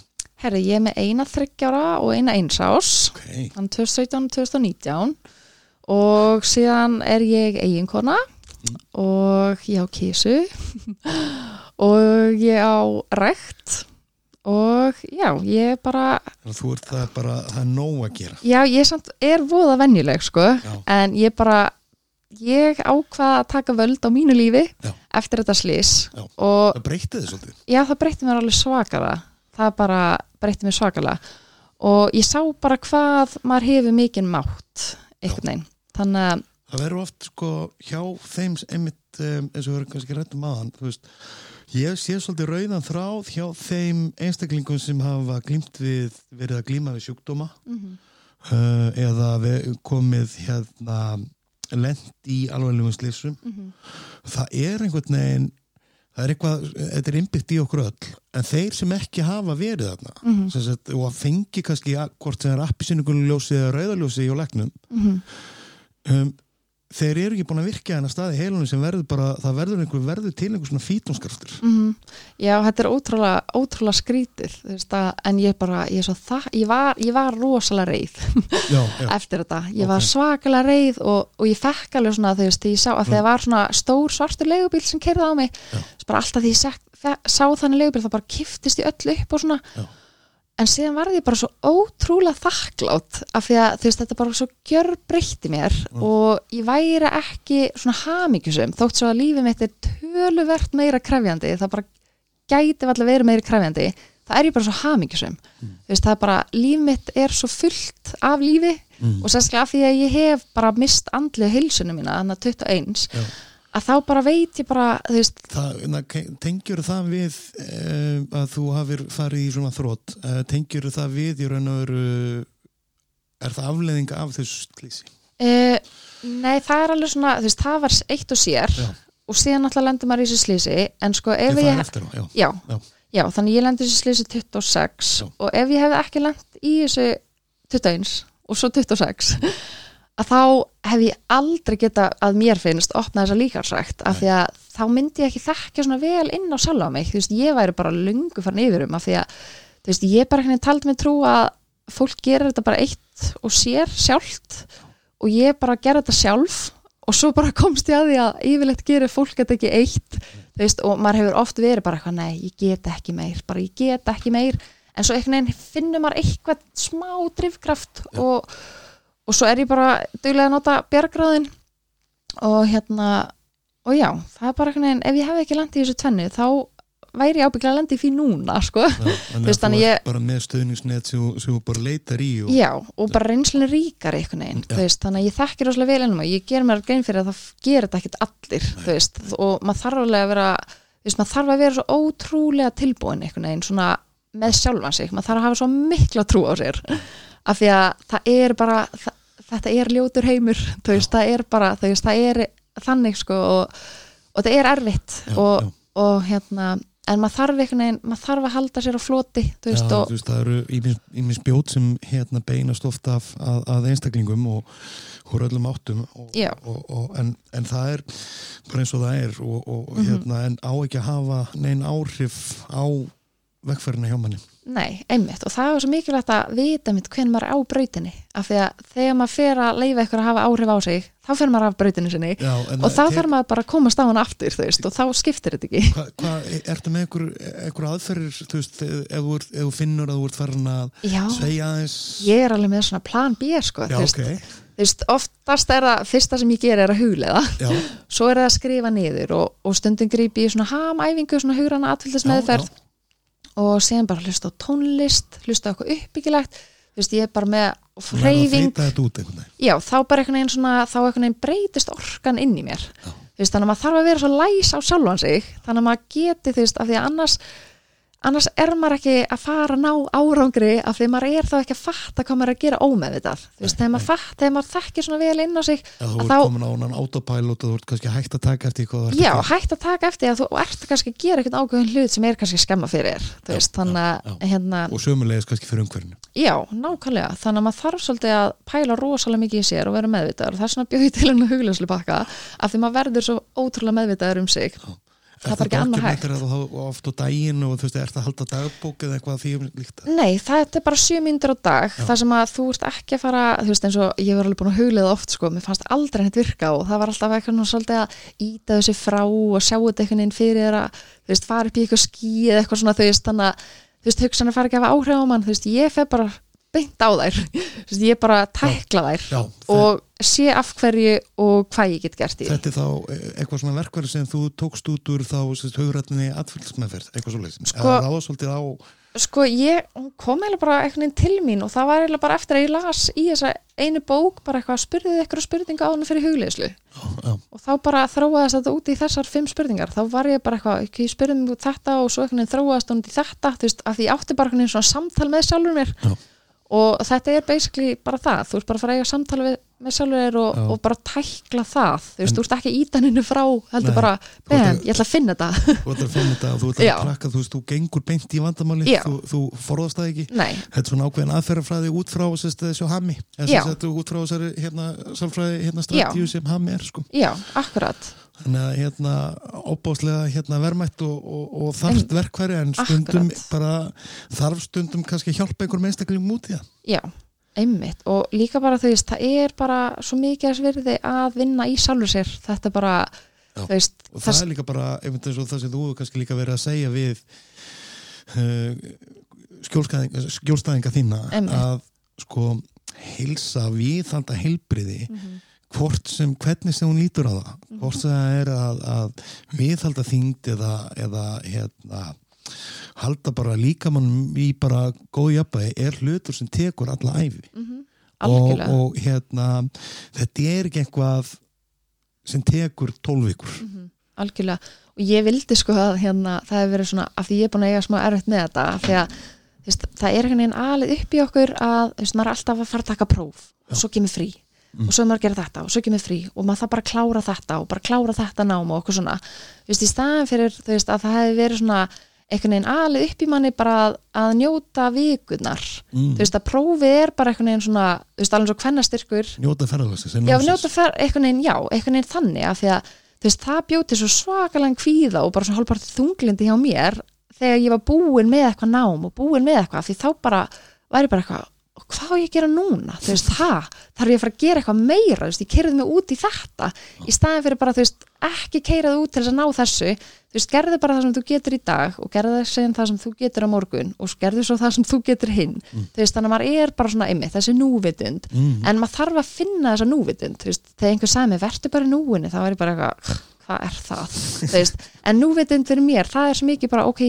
Herri, ég er með eina þryggjára og eina einsás Ok, þann 2017-2019 og síðan er ég eiginkona. Og ég á kísu og ég á rekt. Og já, ég bara þú ert það bara, það er nóg að gera. Já, ég samt er voða venjuleg sko, Já. en ég bara ég ákvað að taka völd á mínu lífi Já. eftir þetta slís og Það breytið þið svolítið. Já, það breytti mér alveg svakara það bara breytti mér svakala og ég sá bara hvað maður hefur mikinn mátt einhvern veginn, þannig að Það verður oft sko hjá þeim einmitt um, eins og við erum kannski rættum aðan ég sé svolítið rauðan þráð hjá þeim einstaklingum sem hafa glímt við, verið að glíma við sjúkdóma uh, eða við komið hérna lent í alveglegum slísum það er einhvern veginn það er eitthvað, þetta er innbyggt í okkur öll en þeir sem ekki hafa verið þarna mm Mhm. sagt, og að fengi kannski hvort sem er appisinningunuljósi eða rauðaljósi í og legnum Mhm. um, þeir eru ekki búin að virka en að staði heilunum sem verður bara, það verður einhver verður til einhver svona fítónskraftur. Mm Já, þetta er ótrúlega, ótrúlega skrítið þú veist að, en ég bara, ég er svo það ég var, ég var rosalega reið já, já, eftir þetta, ég var Ok. svakalega reið og, og ég fekk alveg svona þegar ég sá að þegar var svona stór svartur leigubíl sem kerði á mig. Bara alltaf því ég sá þannig leigubíl þá bara kiftist ég öll upp og svona. Já. En síðan varði ég bara svo ótrúlega þakklátt af því að þú veist þetta bara svo gjör breytti mér og ég væri ekki svona hamingjusum þótt svo að lífið mitt er töluvert meira krefjandi það bara gæti allir verið meira krefjandi það er ég bara svo hamingjusum þú veist það er bara, líf mitt er svo fullt af lífi Mm. og sérstaklega af því að ég hef bara mist andlega heilsunum mína, þannig að 21 Já. Að þá bara veit ég bara tengjur það við um, að þú hafir farið í svona þrótt uh, tengjur það við í raun og veru er það afleðing af þessu slísi uh, nei það er alveg svona veist, það var eitt og sér Já. og síðan alltaf lendur maður í þessu slísi en sko ef ég, farið eftir já, já, Já. þannig ég lendi í þessu slísi 26 Já. og ef ég hefði ekki lent í þessu 21 og svo 26 að þá hef ég aldrei geta að mér finnst opna þessa líkarsrækt af því að þá myndi ég ekki þekkja svona vel inn á sjálfa mig, þú veist, ég væri bara lungu farin yfir um af því að, þú veist, ég bara ekki taldi mig trú að fólk gerir þetta bara eitt og sér sjálft og ég bara gerði þetta sjálf og svo bara komst ég að því að yfirleitt gerir fólk þetta ekki eitt þú veist, og maður hefur oft verið bara eitthvað, nei, ég get ekki meir bara ég get ekki meir. En svo einhvern veginn finnur maður eitthvað smá drifkraft og, og svo er ég bara duglega að nota bjargráðin. Og hérna og já, það er bara einhvern veginn ef ég hef ekki landið í þessu tvennu þá væri ég ábygglega að lenda í því núna sko. Já, þannig að þú ég- bara með stöðningsnet sem, þú- bara leitar í og, já, og bara reynslunni ríkar einhvern veginn, veist, þannig að ég þekkir rosalega vel ennum og ég ger mér grein fyrir að það gerir þetta ekkert allir, veist og maður þarf alveg að vera veist, maður þarf að vera svo ótrúlega tilbúin einhvern veginn, svona með sjálfan sig. Maður þarf að hafa svo mikla trú á sér af því að það er bara það, þetta er ljótur heimur, þú veist, það er bara þú veist, það er þannig sko og, og það er erfitt Já, og, já. og hérna en maður þarf einhvern veginn, maður þarf að halda sér á floti þú veist, Já, og, þú veist, það eru ímis spjót sem hérna beinast ofta af, að, að einstaklingum og úr öllum áttum og, Já. og, og, en, en það er bara eins og það er og, og Mhm. hérna, en á ekki að hafa neinn áhrif á vekkferðina hjá manni nei, einmitt og það er svo mikilvægt að vita mitt hvernig maður er á brautinni af því að þegar maður fer að leifa ykkur að hafa áhrif á sig, þá fer maður af brautinu sinni Já, og þá þarf maður bara að komast á hann aftur veist, og þá skiptir þetta ekki. Hvað, hva, ertu með einhver, einhver aðferðir, þú veist, ef, þú finnur að þú ert farin að Já, segja aðeins? Ég er alveg með svona plan B sko, Já, veist, ok, þú veist, oftast er það fyrsta sem ég ger er að huglega já, svo er það að skrifa niður og, og stundum grípi í svona hamæfingu, svona hugrana atvillismeðferð Já, og síðan bara hlusta á tónlist hlusta á eitthvað uppbyggilegt. Þú veist, ég er bara með veginn. Já, þá bara einhvern veginn svona þá einhvern veginn breytist orkan inn í mér. Já. þú veist, þannig að maður þarf að vera svo læs á sjálfan sig þannig að maður geti, þú veist, af því að annars annars er maður ekki að fara að ná árangri af því maður er þá ekki að fatta hvað maður er að gera ómeðvitað. Þú veist, þegar maður, fatt, þegar maður þekkir svona vel inn á sig Já, þú að ert þá- komin á hann autopilot og þú ert kannski hægt að taka eftir hvað þú ert Já, að hægt að taka eftir að þú ert kannski að gera eitthvað ákveðin hlut sem er kannski skemma fyrir þú Já, veist, þannig að já, hérna, og sömulegis kannski fyrir umhverfinu. Já, nákvæmlega. Þannig að maður þarf svolítið að pæla rosalega mikið í sér og vera meðvitaður það er Það bara ekki annað hægt. Er það þá oft á daginn og þú veist, er það að halda dagbók eða eitthvað því um líkt Nei, það er bara sjö myndir á dag Já. þar sem að þú ert ekki að fara þú veist eins og ég var alveg búin að huglega oft sko, mér fannst aldrei henni virka og það var alltaf eitthvað svona svolítið að íta þessi frá og sjá þetta einhvern veginn fyrir að þú veist, fara upp í eitthvað skí eða eitthvað svona þú veist, þannig að þú veist, hugsan að fara ekki að hafa áhrif á mann þú veist, ég fer bara beint á þær ég bara tækla þær Já, og sé af hverju og hvað ég get gert í. Þetta er þá eh, eitthvað svona verkværi sem þú tókst út úr þá hugrættinni atfylgsmeðferð, eitthvað svo leiðis. Sko- það var svolítið á, sko ég kom eiginlega bara einhvern veginn til mín og það var eiginlega bara eftir að ég las í þessa einu bók bara eitthvað spurðið eitthvað spurninga á hana fyrir hugleðslu já, og þá bara þróaðist þetta út í þessar fimm spurningar þá var ég bara eitthvað, ekki spurðið út þetta og svo veginn þróaðist hún í þetta þú veist, því ég átti bara svona samtal með sjálfur mér Já. Og þetta er basically bara það, þú ert bara að fara að eiga samtal við, með sjálfur þér og, og bara tækla það, þú veist, þú ert ekki ítaninu frá heldur Nei, bara, að- ég ætla að finna þetta þú ætlar að finna þetta og þú ætlar Já. að krakka, þú veist, þú gengur beint í vandamáli, þú, þú forðast það ekki. nei, Þetta er svona ákveðin aðferðafræði út frá þessu Já. sérst, út frá þessari hérna, sálfræði hérna, stratíu sem hammi er, sko. já, akkurat Þannig að hérna óbáslega hérna verðmætt og, og, og þarft verkværi en stundum Akkurat. bara þarf stundum kannski hjálpa einhver einstakling það. Já, einmitt og líka bara þú veist, það er bara svo mikið að svirði að vinna í sjálfur sér þetta bara, Já. veist og það, er líka bara, einmitt eins og það sem þú kannski líka verið að segja við uh, skjólstæðinga, skjólstæðinga þína Einmitt. að sko heilsa viðhalda heilbriði Mhm. hvort sem, hvernig sem hún lítur á það hvort sem það er að, að viðhalda þyngd eða, eða hérna halda bara líkamann í bara góð jafnvægi er hlutur sem tekur alla æfi Mhm. og, algjörlega og hérna þetta er ekki eitthvað sem tekur tólvíkur Mhm. algjörlega og ég vildi sko að hérna, það hefur verið svona, af því ég er búin að eiga smá erfitt með þetta af því að veist, það er einhvern veginn alið upp í okkur að þú veist, maður er alltaf að fara að taka próf og svo kemur frí Mm. og svo er maður að gera þetta og svo kemur frí og maður það bara klára þetta og bara klára þetta nám og okkur svona þú veist, í staðan fyrir þú veist, að það hefði verið svona einhvern veginn alið upp í manni bara að, að njóta vikunar mm. þú veist að prófið er bara einhvern veginn svona þú veist alveg svo kvennastyrkur. Njóta ferðarlæsins já, njóta fer, einhvern veginn, já, einhvern veginn þannig af því að þú veist, það bjóti svo svakalega kvíða og bara svona hálfpartið þunglindi hjá mér þegar ég var búin með eitthvað nám og búin með eitthvað, því þá bara væri bara eitthvað, og hvað á ég að gera núna? Þú veist, það, þarf ég að fara að gera eitthvað meira? Þú veist, ég keirði mig út í þetta. Í staðin fyrir bara, þú veist, ekki keiraði út til þess að ná þessu, þú veist, gerði bara það sem þú getur í dag og gerði sem það sem þú getur á morgun og gerði svo það sem þú getur hinn, þú veist, þannig að maður er bara svona einmitt, þessi núvitund. Mm. en maður þarf að finna þessa núvitund. Þú veist, þegar einhver sagði mig, verður bara í núinu þá er ég bara eitthvað, hvað er það? Veist, en núvitund fyrir mér það er svo mikið bara, ok,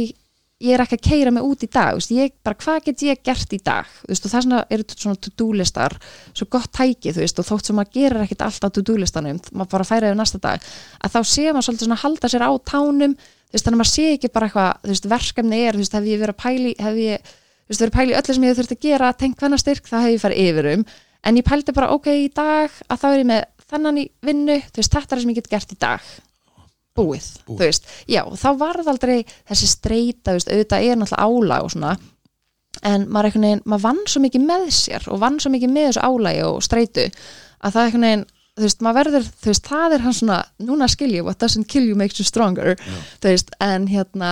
ég er ekki að keira mig út í dag, ég bara, hvað get ég gert í dag, veist, og það eru svona to-do listar, svo gott tæki veist, og þótt sem maður gerir ekkit alltaf to-do listanum, maður bara færa yfir næsta dag að þá sé maður svolítið svona halda sér á tánum veist, þannig að maður sé ekki bara eitthvað verkefni er, hef ég verið að pæli hef ég, verið að pæli öllu sem ég hef þurft að gera tengt hvenna styrk, það hef ég farið yfir um en ég pældi bara, ok, í dag að þá er ég með þennan í vinnu, þetta er það sem ég get gert í dag búið, Búið. þú veist já, þá varð aldrei þessi streyta, þú veist, auðvitað er náttúrulega álag og svona en maður einhvern veginn, maður vann svo mikið með sér og vann svo mikið með þessu álagi og streytu að það einhvern veginn þú veist, maður verður, þú veist, það er hann svona núna skil ég, what doesn't kill you makes you stronger þú veist, en hérna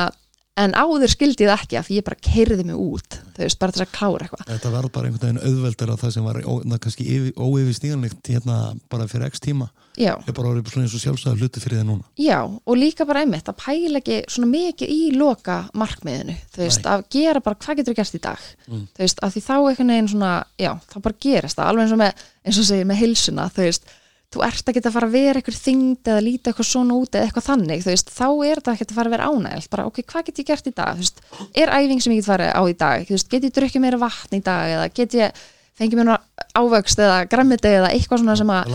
en áður skildi ég það ekki af því ég bara keiriði mig út, þú veist, bara til að klára eitthvað. Þetta var bara einhvern veginn auðveldar að það sem var ó, na, kannski óeyfistíðanlegt hérna bara fyrir x tíma. Já, er bara orðið svona eins og sjálfsæður hluti fyrir þið núna. Já, og líka bara einmitt að pæla ekki svona mikið í loka markmiðinu, þú veist, Nei. að gera bara hvað getur gert í dag, Mm. þú veist, að því þá einhvern veginn svona, já, þá bara gerist það alveg eins og með, eins og segir með heilsuna, þú ert ekki að fara að vera eitthvað þyngd eða líta eitthvað svona út eða eitthvað þannig veist, þá er þetta ekki að fara að vera ánægilt bara, ok, hvað get ég gert í dag, veist er æfing sem ég get farið á í dag, veist, get ég drukkið meira vatn í dag eða get ég fengið mér ávöxt eða grammiti eða eitthvað svona sem að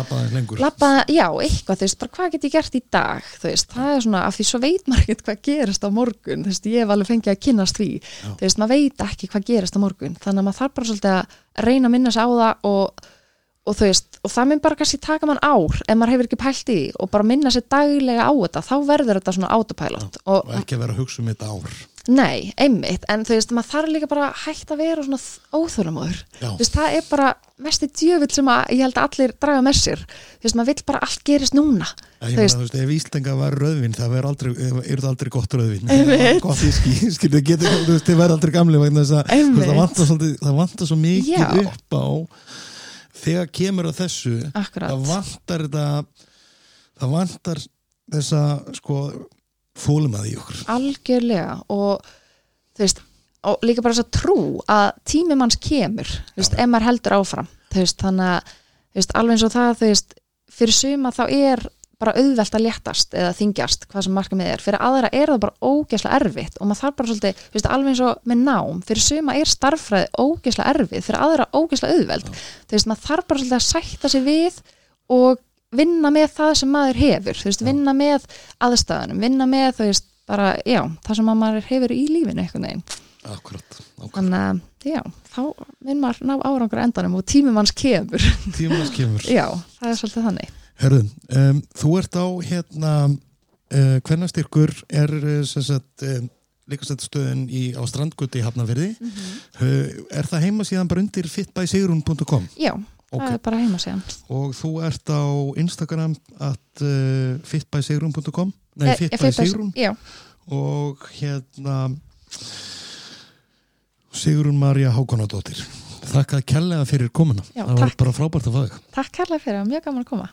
labba, já, eitthvað, bara hvað get ég gert í dag, það er svona af því svo veit maður ekkert hvað gerist á morgun. Ég hef alveg fengið að kynnast því. Maður veit ekki hvað gerist á morgun. Þannig að maður þarf bara svolítið að reyna að minna sig á það og, og þú veist og það mun bara kannski taka mann ár ef maður hefur ekki pælt í því og bara minna sig daglega á þetta þá verður þetta svona autopilot og og ekki vera að hugsa um þetta ár. Nei, einmitt, en þú veist, maður þarf líka bara hægt að vera svona óþjólamóður Já. þú veist, það er bara mesti djöfull sem að ég held að allir draga með sér. Þú veist, maður vill bara allt gerist núna. Ég meina, þú veist, ef Íslenga var rauðvin það verður aldrei, er það aldrei gott Einmitt. gott íski, skilur, þið getur þú veist, þið verður aldrei gamli vegna þess að það það vantar svo mikið Já. upp á þegar kemur að þessu akkurat, það vantar þetta það vantar þessa sko fólum að í okkur. Algjörlega. Og þú veist, og líka bara þess að trú að tími manns kemur þú veist, ef maður heldur áfram þú veist, þannig að, þú veist, alveg eins og það þú veist, fyrir suma þá er bara auðvelt að léttast eða þingjast hvað sem marka með er, fyrir aðra er það bara ógeðslega erfitt og maður þarf bara svolítið þú veist, alveg eins og með nám, fyrir suma er starffræði ógeðslega erfið, fyrir aðra ógeðslega auðveld. Þú veist, maður þarf bara svolítið að sætta sig við og vinna með það sem maður hefur, þú veist, Já. vinna með aðstæðanum, vinna með, þú veist, bara, já, það sem að maður hefur í lífinu einhvern veginn, akkurat, akkurat. þannig að, já, þá vinn maður ná árangur endanum og tími manns kemur, tímanas kemur. Já, það er svolítið þannig. Herðu, um, þú ert á hérna uh, hvernastyrkur er sem sagt um, líkastættastöðin í, á strandgutti í Hafnafyrði uh, er það heima síðan bara undir fitbysigrun.com Já, Ok. það er bara heima síðan. og þú ert á Instagram at uh, fitbysigrun.com nei, Eh, eh, fitbysigrun Já, og hérna Sigrun Marja Hákonadóttir Þakka kærlega fyrir komuna. Já, það var takk. bara frábært að fá þig. Takk kærlega fyrir, mjög gaman að koma.